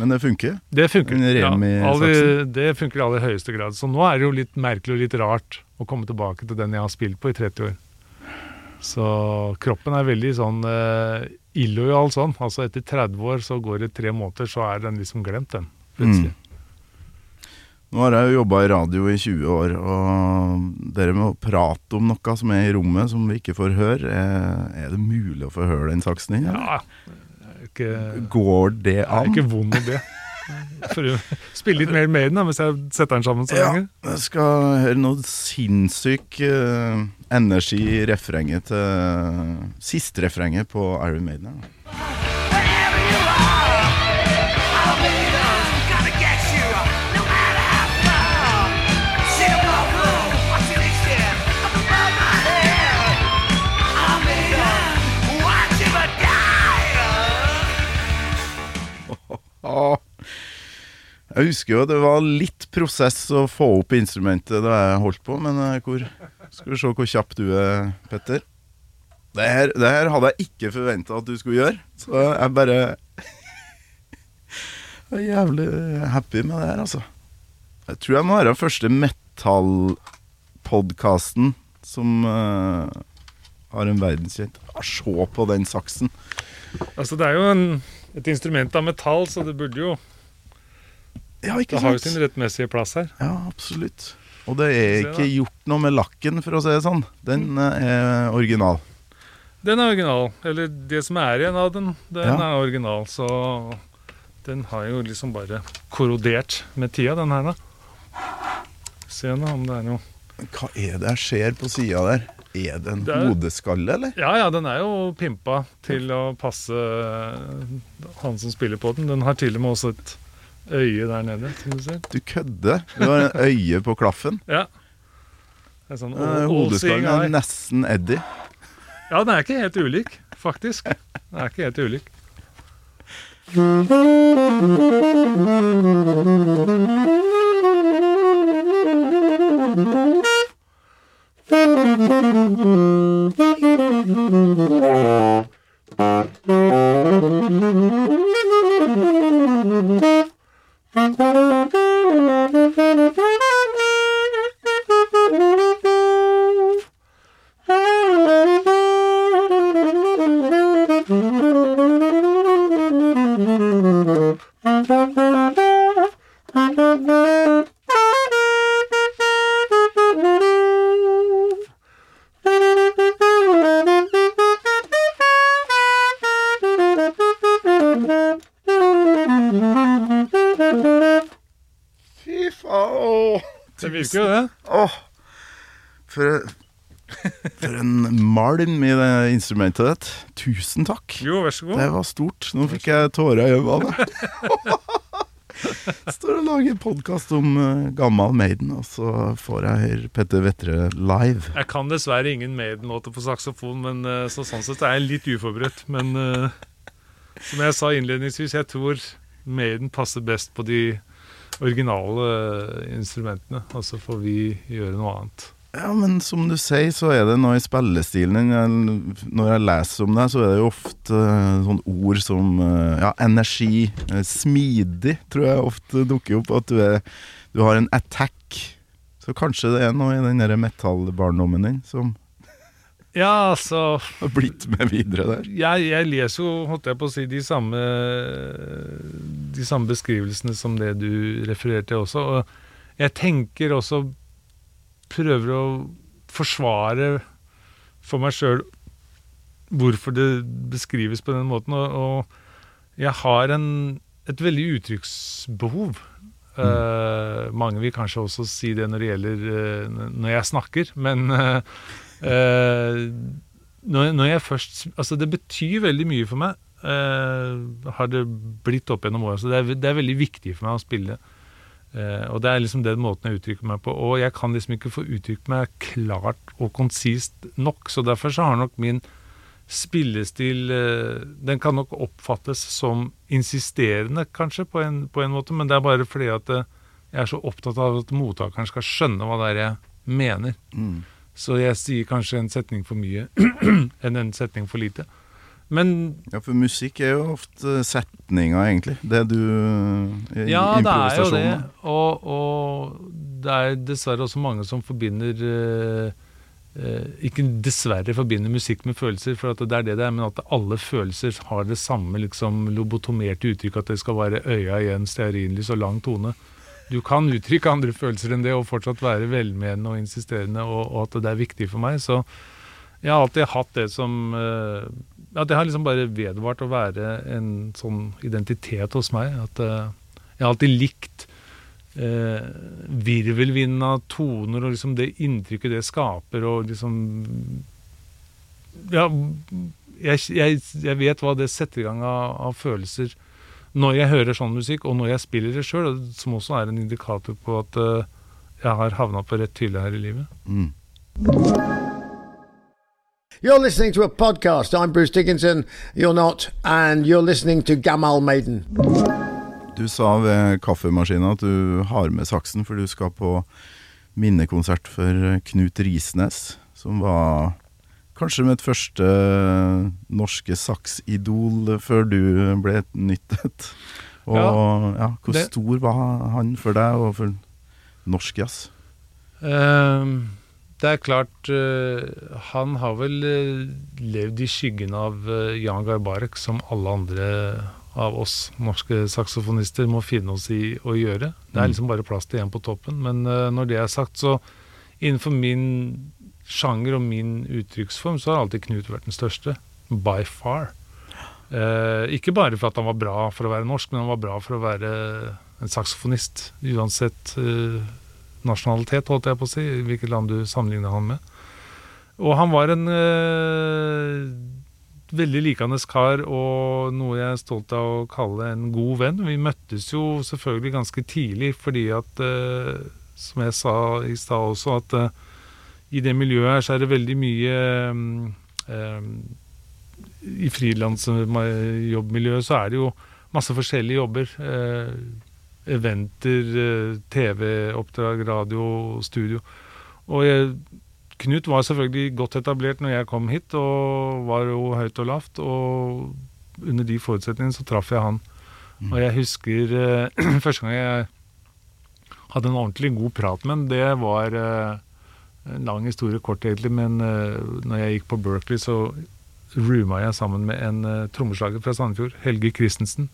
Men det funker. Det funker, ja, aller- det funker i aller høyeste grad. Så nå er det jo litt merkelig og litt rart å komme tilbake til den jeg har spilt på i 30 år. Så kroppen er veldig sånn uh, illojal sånn. Altså etter 30 år så går det tre måneder, så er den liksom glemt, den. Plutselig. Nå har jeg jo jobba i radio i 20 år, og dere må prate om noe som er i rommet som vi ikke får høre, er, er det mulig å få høre den saksen din? Ja, er ikke, Går det det er an? ikke vond det For å spille litt mer med den da, mens jeg setter den sammen så Ja, lenge. jeg skal høre noe sinnssyk uh, energi i refrenget til Siste refrenget på Iron Maiden. her, Ah. Jeg husker jo det var litt prosess å få opp instrumentet da jeg holdt på, men eh, hvor, skal vi se hvor kjapp du er, Petter. Det her, det her hadde jeg ikke forventa at du skulle gjøre, så jeg bare Jeg er jævlig happy med det her, altså. Jeg tror jeg må være den første metallpodkasten som uh, har en verdenskjent Se på den saksen. Altså, det er jo en, et instrument av metall, så det burde jo Ja, Det har jo sin rettmessige plass her. Ja, absolutt. Og det er ikke gjort noe med lakken, for å si det sånn. Den eh, er original. Den er original. Eller det som er igjen av den, den Ja. er original. Så den har jo liksom bare korrodert med tida, den her, da. Se nå om det er noe Hva er det jeg ser på sida der? Er det en Det er- hodeskalle, eller? Ja ja, den er jo pimpa til å passe eh, han som spiller på den. Den har til og med også et øye der nede, som du ser. Du kødder. Du har en øye på klaffen. Ja. Det er sånn Hodeskallen er nesten Eddie. Ja, den er ikke helt ulik, faktisk. Den er ikke helt ulik. Fy virker jo det. Åh. For, for en malm i det instrumentet ditt. Tusen takk. Jo, vær så god. Det var stort. Nå fikk jeg tårer i øynene. Står og lager podkast om uh, gammal Maiden, og så får jeg høre Petter Vettre live. Jeg kan dessverre ingen Maiden-låter på saksofon, men uh, så sånn sett er jeg litt uforberedt. Men uh, som jeg sa innledningsvis, jeg tror Maiden passer best på de originale eh, instrumentene. Og så får vi gjøre noe annet. Ja, men som du sier, så er det noe i spillestilen. Når jeg leser om det, så er det jo ofte uh, sånne ord som uh, ja, energi, smidig, tror jeg ofte dukker opp. At du, er, du har en attack Så kanskje det er noe i den metallbarndommen din som Ja, altså blitt med videre der. jeg, jeg leser jo, holdt jeg på å si, de samme, de samme beskrivelsene som det du refererte til også. Og jeg tenker også Prøver å forsvare for meg sjøl hvorfor det beskrives på den måten. Og, og jeg har en, et veldig uttrykksbehov. Eh, mange vil kanskje også si det når det gjelder uh, når jeg snakker, men eh, når, når jeg først Altså, det betyr veldig mye for meg. eh, har det blitt opp gjennom åra. Så det er, det er veldig viktig for meg å spille. Uh, og det er liksom den måten jeg uttrykker meg på. Og jeg kan liksom ikke få uttrykt meg klart og konsist nok. Så derfor så har nok min spillestil uh, Den kan nok oppfattes som insisterende, kanskje, på en, på en måte. Men det er bare fordi at eh, jeg er så opptatt av at mottakeren skal skjønne hva det er jeg mener. Mm. Så jeg sier kanskje en setning for mye enn en setning for lite. Men Ja, for musikk er jo ofte setninger, egentlig. Det du i Ja, det er jo det. Og, og det er dessverre også mange som forbinder eh, eh, Ikke dessverre forbinder musikk med følelser, for at det er det det er, men at alle følelser har det samme liksom lobotomerte uttrykk, at det skal være øya i en stearinlys og lang tone. Du kan uttrykke andre følelser enn det og fortsatt være velmenende og insisterende, og, og at det er viktig for meg. Så jeg har alltid hatt det som uh, At det har liksom bare vedvart å være en sånn identitet hos meg. At uh, jeg har alltid likt uh, virvelvinden av toner og liksom det inntrykket det skaper, og liksom Ja, jeg, jeg, jeg vet hva det setter i gang av, av følelser når jeg hører sånn musikk, og når jeg spiller det sjøl, som også er en indikator på at eh, jeg har havna på rett hylle her i livet. Mm. You're listening to a podcast. I'm Bruce Dickinson. You're not. And you're listening to Gamal Maiden. Du sa ved kaffemaskinen at du har med saksen, for du skal på minnekonsert for Knut Risnes, som var kanskje mitt første norske saksidol før du ble nyttet. Og ja, hvor det- stor var han for deg og for norsk jazz? Ehm, det er klart uh, Han har vel eh, levd i skyggen av eh, Jan Garbarek, som alle andre av oss norske saksofonister må finne oss i å gjøre. Det er Mm. liksom bare plass til én på toppen. Men eh, når det er sagt, så innenfor min sjanger og min uttrykksform, så har alltid Knut vært den største. By far. Eh, ikke bare for at han var bra for å være norsk, men han var bra for å være en saksofonist. Uansett eh, nasjonalitet, holdt jeg på å si, hvilket land du sammenligner han med. Og han var en eh, veldig likende kar, og noe jeg er stolt av å kalle en god venn. Vi møttes jo selvfølgelig ganske tidlig, fordi at, eh, som jeg sa i stad også, at eh, i det miljøet her så er det veldig mye mm, eh, I frilansjobbmiljøet så er det jo masse forskjellige jobber. Eh, eventer, eh, TV-oppdrag, radio, studio. Og jeg, Knut var selvfølgelig godt etablert når jeg kom hit, og var jo høyt og lavt. Og under de forutsetningene så traff jeg han. Og jeg husker eh, første gang jeg hadde en ordentlig god prat med han, det var en lang historie kort egentlig, men uh, når jeg gikk på Berkeley, så rooma jeg sammen med en uh, trommeslager fra Sandefjord, Helge Christensen.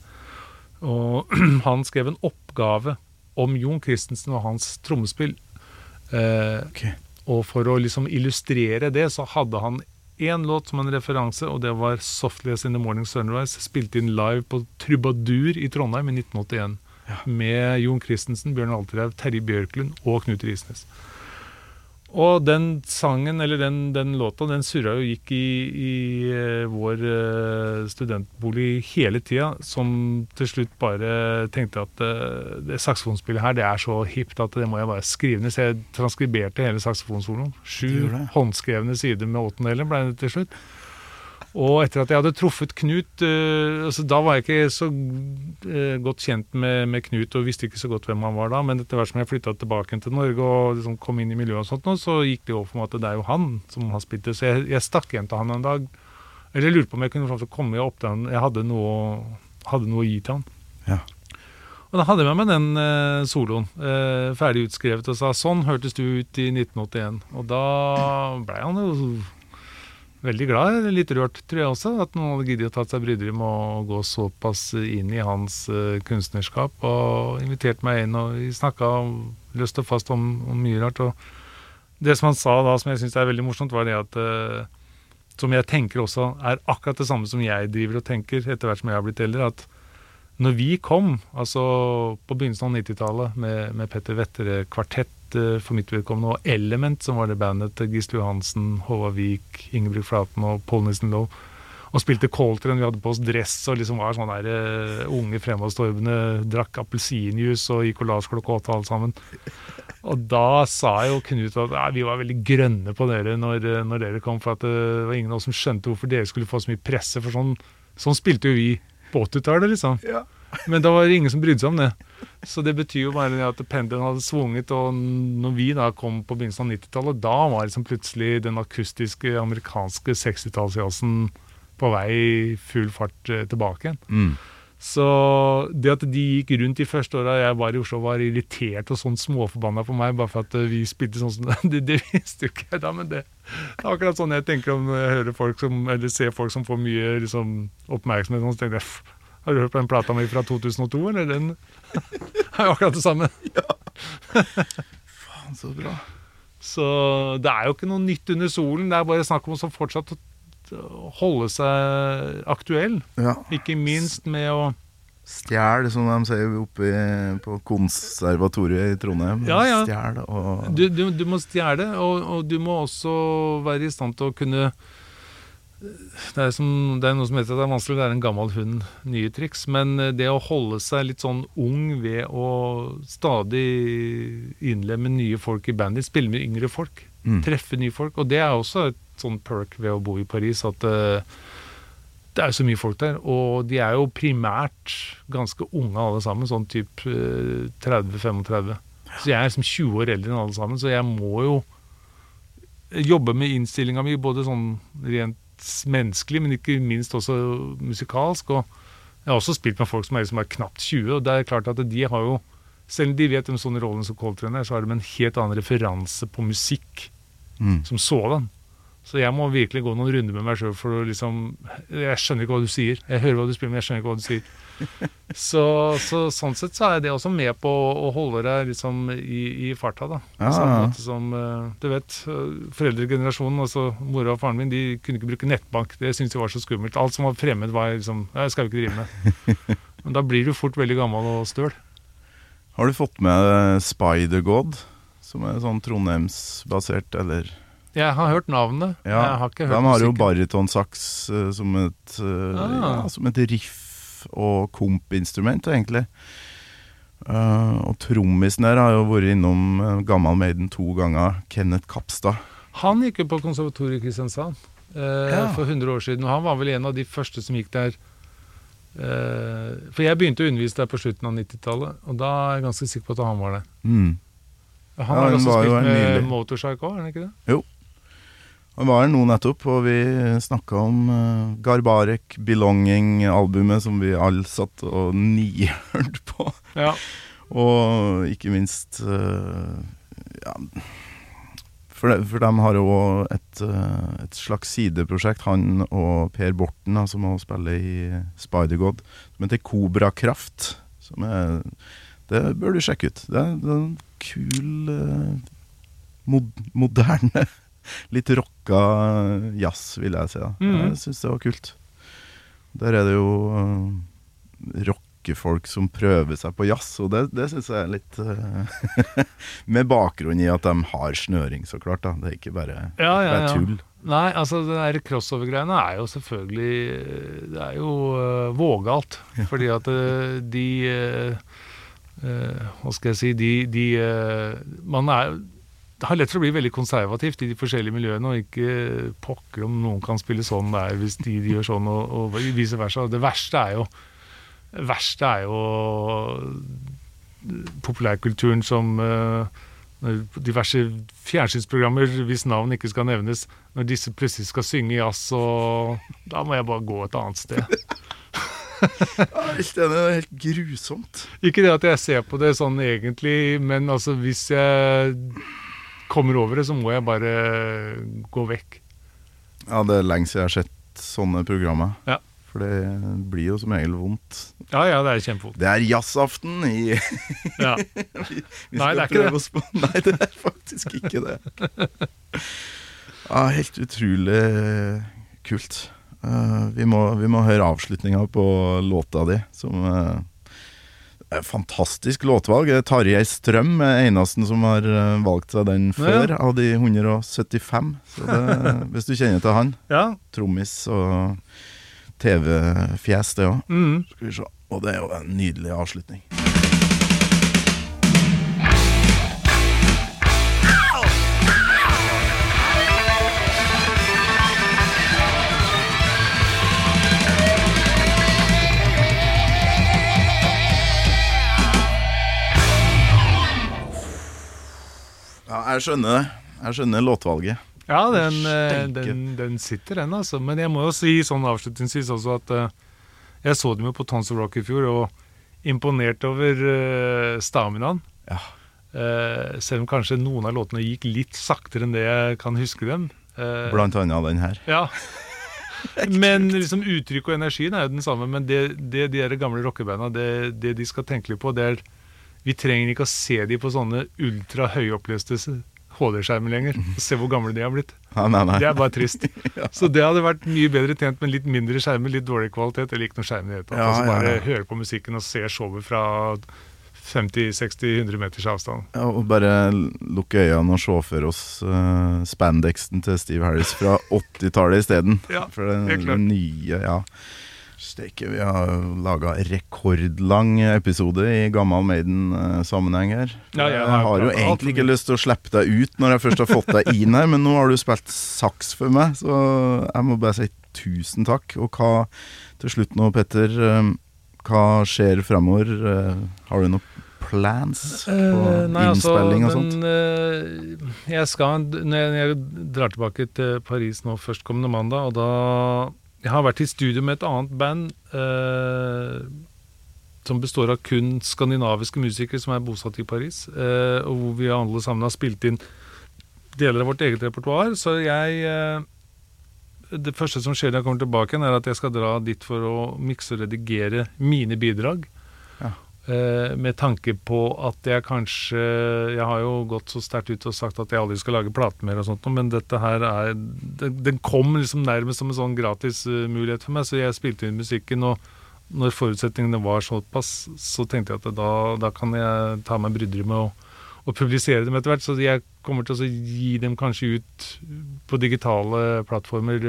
Og han skrev en oppgave om Jon Christensen og hans trommespill. Uh, okay. Og for å liksom illustrere det, så hadde han én låt som en referanse, og det var 'Softless In The Morning Sunrise', spilt inn live på Trubadur i Trondheim i 1981. Med Jon Christensen, Bjørn Alterhaug, Terje Bjørklund og Knut Risnes. Og den sangen, eller den, den låta, den surra jo gikk i, i eh, vår eh, studentbolig hele tida, som til slutt bare tenkte at uh, det saksofonspillet her, det er så hipt at det må jeg bare skrive ned. Så jeg transkriberte hele saksofonsoloen. Sju håndskrevne sider med åttendeler ble det til slutt. Og etter at jeg hadde truffet Knut uh, altså Da var jeg ikke så uh, godt kjent med, med Knut og visste ikke så godt hvem han var da, men etter hvert som jeg flytta tilbake til Norge og liksom kom inn i miljøet, og sånt nå, så gikk det over for meg at det er jo han som har spilt det. Så jeg, jeg stakk hjem til han en dag. Eller jeg lurte på om jeg kunne få opp til komme han. Jeg hadde noe, hadde noe å gi til han. Ja. Og da hadde jeg med meg den uh, soloen, ferdig utskrevet, og sa sånn hørtes du ut i 1981. Og da blei han jo veldig glad, litt rørt tror jeg også, at noen hadde giddet å tatt seg bryderiet med å gå såpass inn i hans uh, kunstnerskap, og invitert meg inn, og vi snakka løst og fast om, om mye rart. og det som han sa da, som jeg syns er veldig morsomt, var det at uh, Som jeg tenker også er akkurat det samme som jeg driver og tenker etter hvert som jeg har blitt eldre. At når vi kom, altså på begynnelsen av 90-tallet, med, med Petter Vettere eh, for mitt vedkommende, og Element, som var det bandet til Gisle Johansen, Håvard Vik, Ingebrigt Flaten og Paul Nissen Lowe, og spilte Coltrane, vi hadde på oss dress og liksom var sånne der, uh, unge fremadstormende, drakk appelsinjuice og gikk og la oss klokka åtte alle sammen. Og da sa jo Knut at ja, vi var veldig grønne på dere når, når dere kom, for at det var ingen av oss som skjønte hvorfor dere skulle få så mye presse, for sånn, sånn spilte jo vi på 80-tallet, liksom. Men da var det ingen som brydde seg om det. Så det betyr jo bare at pendelen hadde svunget, og når vi da kom på begynnelsen av 90-tallet, da var liksom plutselig den akustiske amerikanske 60-tallsjazzen på vei i full fart eh, tilbake igjen. Mm. Så det at de gikk rundt de første åra jeg var i Oslo, var irritert og sånn småforbanna på meg bare for at eh, vi spilte sånn som det. Det, visste jo ikke jeg da, men det, det er akkurat sånn jeg tenker om jeg hører folk som, eller ser folk som får mye liksom, oppmerksomhet. Så tenker jeg, "Pff, har du hørt på den plata mi fra 2002, eller? Den er jo akkurat det samme. Ja. Faen, så bra. Så det er jo ikke noe nytt under solen. Det er bare snakk om å fortsatt holde seg aktuell. Ja. Ikke minst med å Stjel, som de sier oppe på konservatoriet i Trondheim. Ja, ja. Stjel og Du, du, du må stjele, og, og du må også være i stand til å kunne det er, som, det er noe som heter at det er vanskelig, det er en gammel hund, nye triks. Men eh, det å holde seg litt sånn ung ved å stadig innlemme nye folk i bandet, spille med yngre folk, Mm. treffe nye folk. Og det er også et sånn perk ved å bo i Paris, at uh, det er jo så mye folk der. Og de er jo primært ganske unge alle sammen, sånn type 30-35. Så jeg er liksom 20 år eldre enn alle sammen, så jeg må jo jobbe med innstillinga mi, både sånn rent menneskelig, men ikke minst også musikalsk. Og jeg har også spilt med folk som er, liksom er knapt 20, og det er klart at de har jo selv om de vet om sånne rollen som Coltrane er, så har de en helt annen referanse på musikk Mm. som sådan. Så jeg må virkelig gå noen runder med meg sjøl for å liksom Jeg skjønner ikke hva du sier. Jeg hører hva du spiller, men jeg skjønner ikke hva du sier. Så, så sånn sett så er det også med på å holde deg liksom i, i farta, da. På Ja, samme måte som eh, Du vet, eh, foreldregenerasjonen, altså mora og faren min, de kunne ikke bruke nettbank. Det syntes de var så skummelt. Alt som var fremmed, var liksom det skal jo ikke drive med. Men da blir du fort veldig gammel og støl. Har du fått med Spider-God, som er sånn Trondheimsbasert, eller Jeg har hørt navnet. Ja, jeg har ikke hørt de har jo musikken. barytonsaks eh, som, et, Ah. ja, som et riff og kompinstrument, egentlig. Uh, og trommisen der har jo vært innom uh, Gammal Maiden to ganger, Kenneth Kapstad. Han gikk jo på konservatoriet i Kristiansand uh, Ja. for 100 år siden. Og han var vel en av de første som gikk der. Uh, for jeg begynte å undervise der på slutten av 90-tallet, og da er jeg ganske sikker på at han var der. Mm. Han Ja, har også jo spilt her med. Motorpsycho, har han ikke det? Han var her nå nettopp, og vi snakka om uh, Garbarek Belonging-albumet som vi alle satt og nihørte på. Ja. Og ikke minst uh, ja, for, de, for de har jo et, uh, et slags sideprosjekt, han og Per Borten, da, som også spiller i Spider-God, som heter Kobra Kraft. Som er, det bør du sjekke ut. Det er, det er en kul, mod, moderne, litt rocka jazz, vil jeg si. Da. mm. Jeg syns det var kult. Der er det jo uh, rockefolk som prøver seg på jazz, og det, det syns jeg er litt uh, Med bakgrunn i at de har snøring, så klart. da Det er ikke bare, Ja, ja, ja. tull. Nei, altså det der crossover-greiene er jo selvfølgelig Det er jo uh, vågalt. Fordi at eh, de eh, eh, Hva skal jeg si De, de eh, Man er det har lett for å bli veldig konservativt i de forskjellige miljøene, og ikke pokker om noen kan spille sånn der hvis de, de gjør sånn, og, og vice versa. Det verste er jo det verste er jo populærkulturen som eh, diverse fjernsynsprogrammer, hvis navn ikke skal nevnes, når disse plutselig skal synge jazz, og da må jeg bare gå et annet sted. Det er helt grusomt. Ikke det at jeg ser på det sånn egentlig, men altså hvis jeg kommer over det, så må jeg bare gå vekk. Ja, det er lenge siden jeg har sett sånne programmer. Ja. For det blir jo som regel vondt. Ja, ja, det er kjempevondt. Det er jazzaften i Ja. Vi Nei, det er ikke det. Nei, det er faktisk ikke det. Ja, helt utrolig kult. Uh, vi, må, vi må høre avslutninga på låta di, som et fantastisk låtvalg. Er Tarjei Strøm er eneste som har eh, valgt seg den før, av de 175. Så det, hvis du kjenner til han, ja. trommis og TV-fjes, det òg. Mm. Og det er jo en nydelig avslutning. Jeg skjønner det. Jeg skjønner låtvalget. Ja, den, eh, den, den sitter, den, altså. Men jeg må jo si sånn avslutningsvis også at uh, jeg så dem jo på Tons of Rock i fjor, og imponert over uh, staminaen. Ja. Uh, selv om kanskje noen av låtene gikk litt saktere enn det jeg kan huske dem. Uh, Blant annet den her. Ja. Men liksom uttrykk og energien er jo den samme. Men det, det de gamle rockebanda, det, det de skal tenke litt på, det er Vi trenger ikke å se de på sånne ultra høyoppløste HD-skjermer lenger. Se hvor gamle de har blitt. Ja, nei, nei. Det er bare trist. Så det hadde vært mye bedre tjent med litt mindre skjermer, litt dårlig kvalitet, eller ikke noe skjerm i det hele tatt. Ja, Altså bare ja. høre på musikken og se showet fra 50-60-100 meters avstand. Ja, og bare lukke øynene og se for oss uh, spandexen til Steve Harris fra 80-tallet isteden. Ja, For den, helt klart. den nye, ja. Steike, vi har laga rekordlang episode i Gammal Maiden-sammenheng her. Ja, jeg jeg har jo egentlig ikke lyst til å slippe deg ut når jeg først har fått deg inn her, men nå har du spilt saks for meg, så jeg må bare si tusen takk. Og hva til slutt nå, Petter, eh, hva skjer fremover? Eh, Har du noen plans på uh, nei, altså, innspilling og sånt? den, eh, jeg skal, når jeg, når jeg drar tilbake til Paris nå førstkommende mandag, og da Jeg har vært i studio med et annet band eh, som består av kun skandinaviske musikere som er bosatt i Paris, eh, og hvor vi alle sammen har spilt inn deler av vårt eget repertoar. Så jeg eh, Det første som skjer når jeg kommer tilbake, igjen er at jeg skal dra dit for å mikse og redigere mine bidrag. Eh, med tanke på at jeg kanskje Jeg har jo gått så sterkt ut og sagt at jeg aldri skal lage plate mer og sånt, men dette her er Den, kom liksom nærmest som en sånn gratis eh, mulighet for meg, så jeg spilte inn musikken, og når forutsetningene var såpass, så tenkte jeg at da, da kan jeg ta meg bryderiet med å, publisere dem etter hvert. Så jeg kommer til å gi dem kanskje ut på digitale plattformer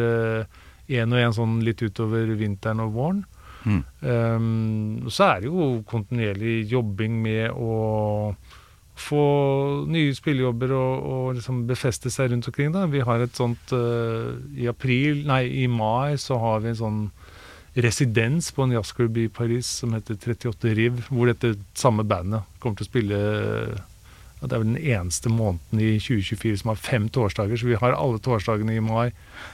én og én sånn litt utover vinteren og våren. Mm. Um, så er det jo kontinuerlig jobbing med å få nye spillejobber og, og liksom befeste seg rundt omkring. Da. Vi har et sånt uh, I april, nei, i mai så har vi en sånn residens på en jazzklubb i Paris som heter 38 Riv, hvor dette samme bandet kommer til å spille ja, Det er vel den eneste måneden i 2024 som har fem torsdager, så vi har alle torsdagene i mai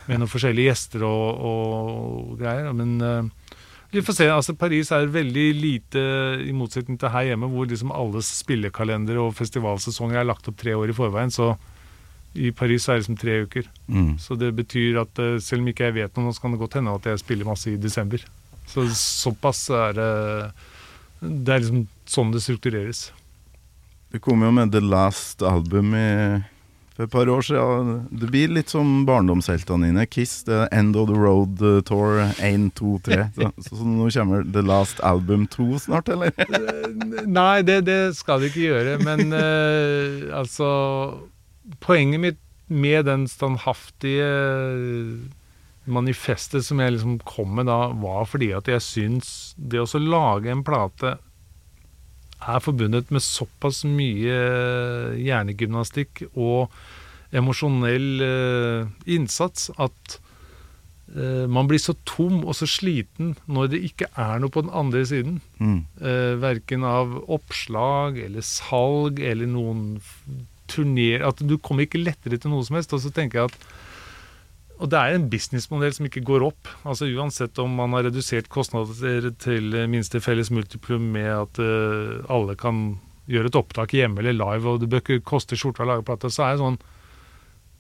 med noen forskjellige gjester og, og greier. Men eh, vi får se. altså Paris er veldig lite, i motsetning til her hjemme, hvor liksom alle spillekalender og festivalsesonger er lagt opp tre år i forveien. Så i Paris er det liksom tre uker. Mm. Så det betyr at eh, selv om ikke jeg vet noe, nå så kan det godt hende at jeg spiller masse i desember. Så såpass er det Det er liksom sånn det struktureres. Du kom jo med The Last Album i, for et par år siden. Det blir litt som barndomsheltene dine. Kiss, The End of the Road eh, Tour 1, 2, 3. Så, så, nå kommer The Last Album 2 snart, eller? Nei, det, det skal det ikke gjøre. Men uh, altså Poenget mitt med den standhaftige manifestet som jeg liksom kom med da, var fordi at jeg syns det å lage en plate er forbundet med såpass mye hjernegymnastikk og emosjonell eh, innsats at eh, man blir så tom og så sliten når det ikke er noe på den andre siden. Mm. Eh, verken av oppslag eller salg eller noen turner At du kommer ikke lettere til noe som helst. Og så tenker jeg at og det er en businessmodell som ikke går opp. Altså Uansett om man har redusert kostnader til minste felles multiplum med at uh, alle kan gjøre et opptak hjemme eller live, og det bør ikke koste skjorta å lage plate, så er det sånn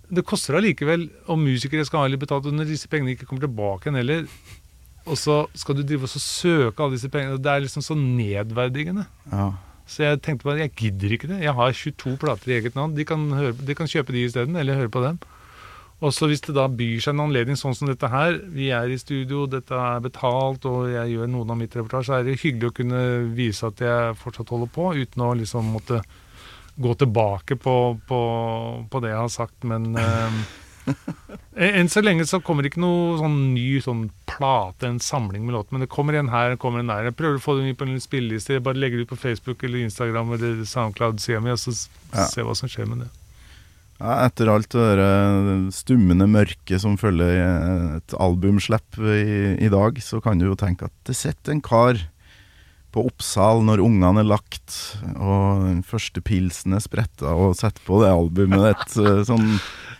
Det koster allikevel, og musikere skal ha litt betalt, og når disse pengene ikke kommer tilbake igjen heller, og så skal du drive og søke alle disse pengene Det er liksom så nedverdigende. Ja. Så jeg tenkte bare, jeg gidder ikke det. Jeg har 22 plater i eget navn. De kan, høre, de kan kjøpe de isteden, eller høre på dem. Og så hvis det da byr seg en anledning sånn som dette her, vi er i studio, dette er betalt, og jeg gjør noen av mitt reportasje, så er det hyggelig å kunne vise at jeg fortsatt holder på, uten å liksom måtte gå tilbake på, på, på det jeg har sagt. Men eh, enn så lenge så kommer det ikke noe sånn ny sånn plate, en samling med låter. Men det kommer en her, det kommer en der. Jeg prøver å få dem inn på en spilleliste. Bare legger det ut på Facebook eller Instagram eller SoundCloud-sida mi, og så Ja. se hva som skjer med det. Ja, etter alt det eh, stummende mørket som følger et albumslipp i, i dag, så kan du jo tenke at det sitter en kar på Oppsal når ungene er lagt, og den første pilsen er spretta, og setter på det albumet ditt eh, sånn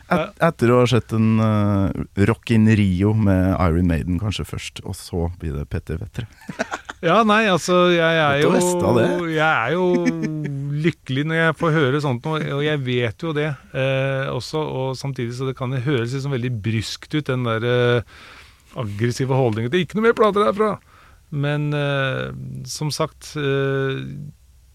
et, Etter å ha sett en uh, Rock in Rio med Iron Maiden kanskje først, og så blir det Petter Vettre. Ja, nei, altså jeg er jo. Jeg er jo lykkelig når jeg får høre sånt noe, og jeg vet jo det eh, også. Og samtidig så det kan det høres liksom veldig bryskt ut, den der eh, aggressive holdningen til 'ikke noe mer plater herfra'. Men eh, som sagt eh,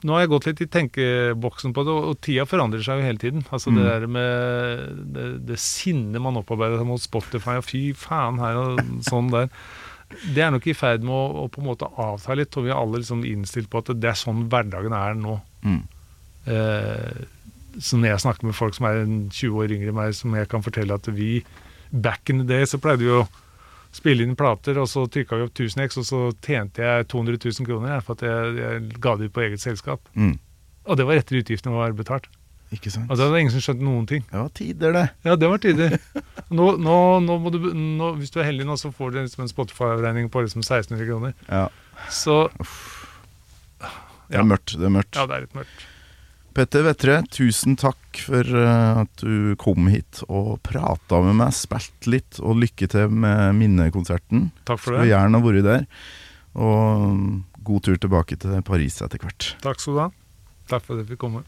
nå har jeg gått litt i tenkeboksen på det, og, og tida forandrer seg jo hele tiden. Altså Det der med det, det sinnet man opparbeider seg mot Spotify, og fy faen her og sånn der. Det er nok i ferd med å, å på en måte avta litt, og vi er alle liksom innstilt på at det er sånn hverdagen er nå. Mm. Eh, så når jeg snakker med folk som er 20 år yngre enn meg, som jeg kan fortelle at vi Back in the day så pleide vi å spille inn plater, og så trykka vi opp 1000 X, og så tjente jeg 200 000 kroner for at jeg, jeg ga det ut på eget selskap. Mm. Og det var etter utgiftene var betalt. Ikke sant? Og det var ingen som skjønte noen ting. Det var tider, det. Ja, det var tider. Nå, nå, nå må du, nå, hvis du er heldig nå, så får du liksom en Spotify-regning på liksom 1600 kroner. Ja. Så Det er mørkt. Det er mørkt. ja, det er litt mørkt. Petter Vettre, tusen takk for eh, at du kom hit og prata med meg, spilte litt, og lykke til med minnekonserten. Takk for det. Skulle det. gjerne vært der. Og mm, god tur tilbake til Paris etter hvert. Takk skal du ha. Takk for at jeg fikk komme.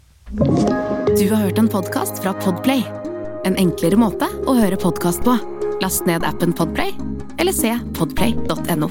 Du har hørt en podkast fra Podplay. En enklere måte å høre podkast på. Last ned appen Podplay, eller se podplay.no.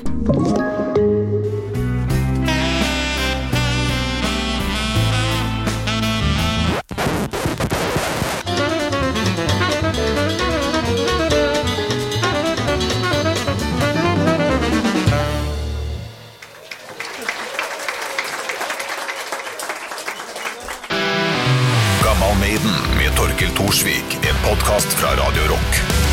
Thorsvik. En podkast fra Radio Rock.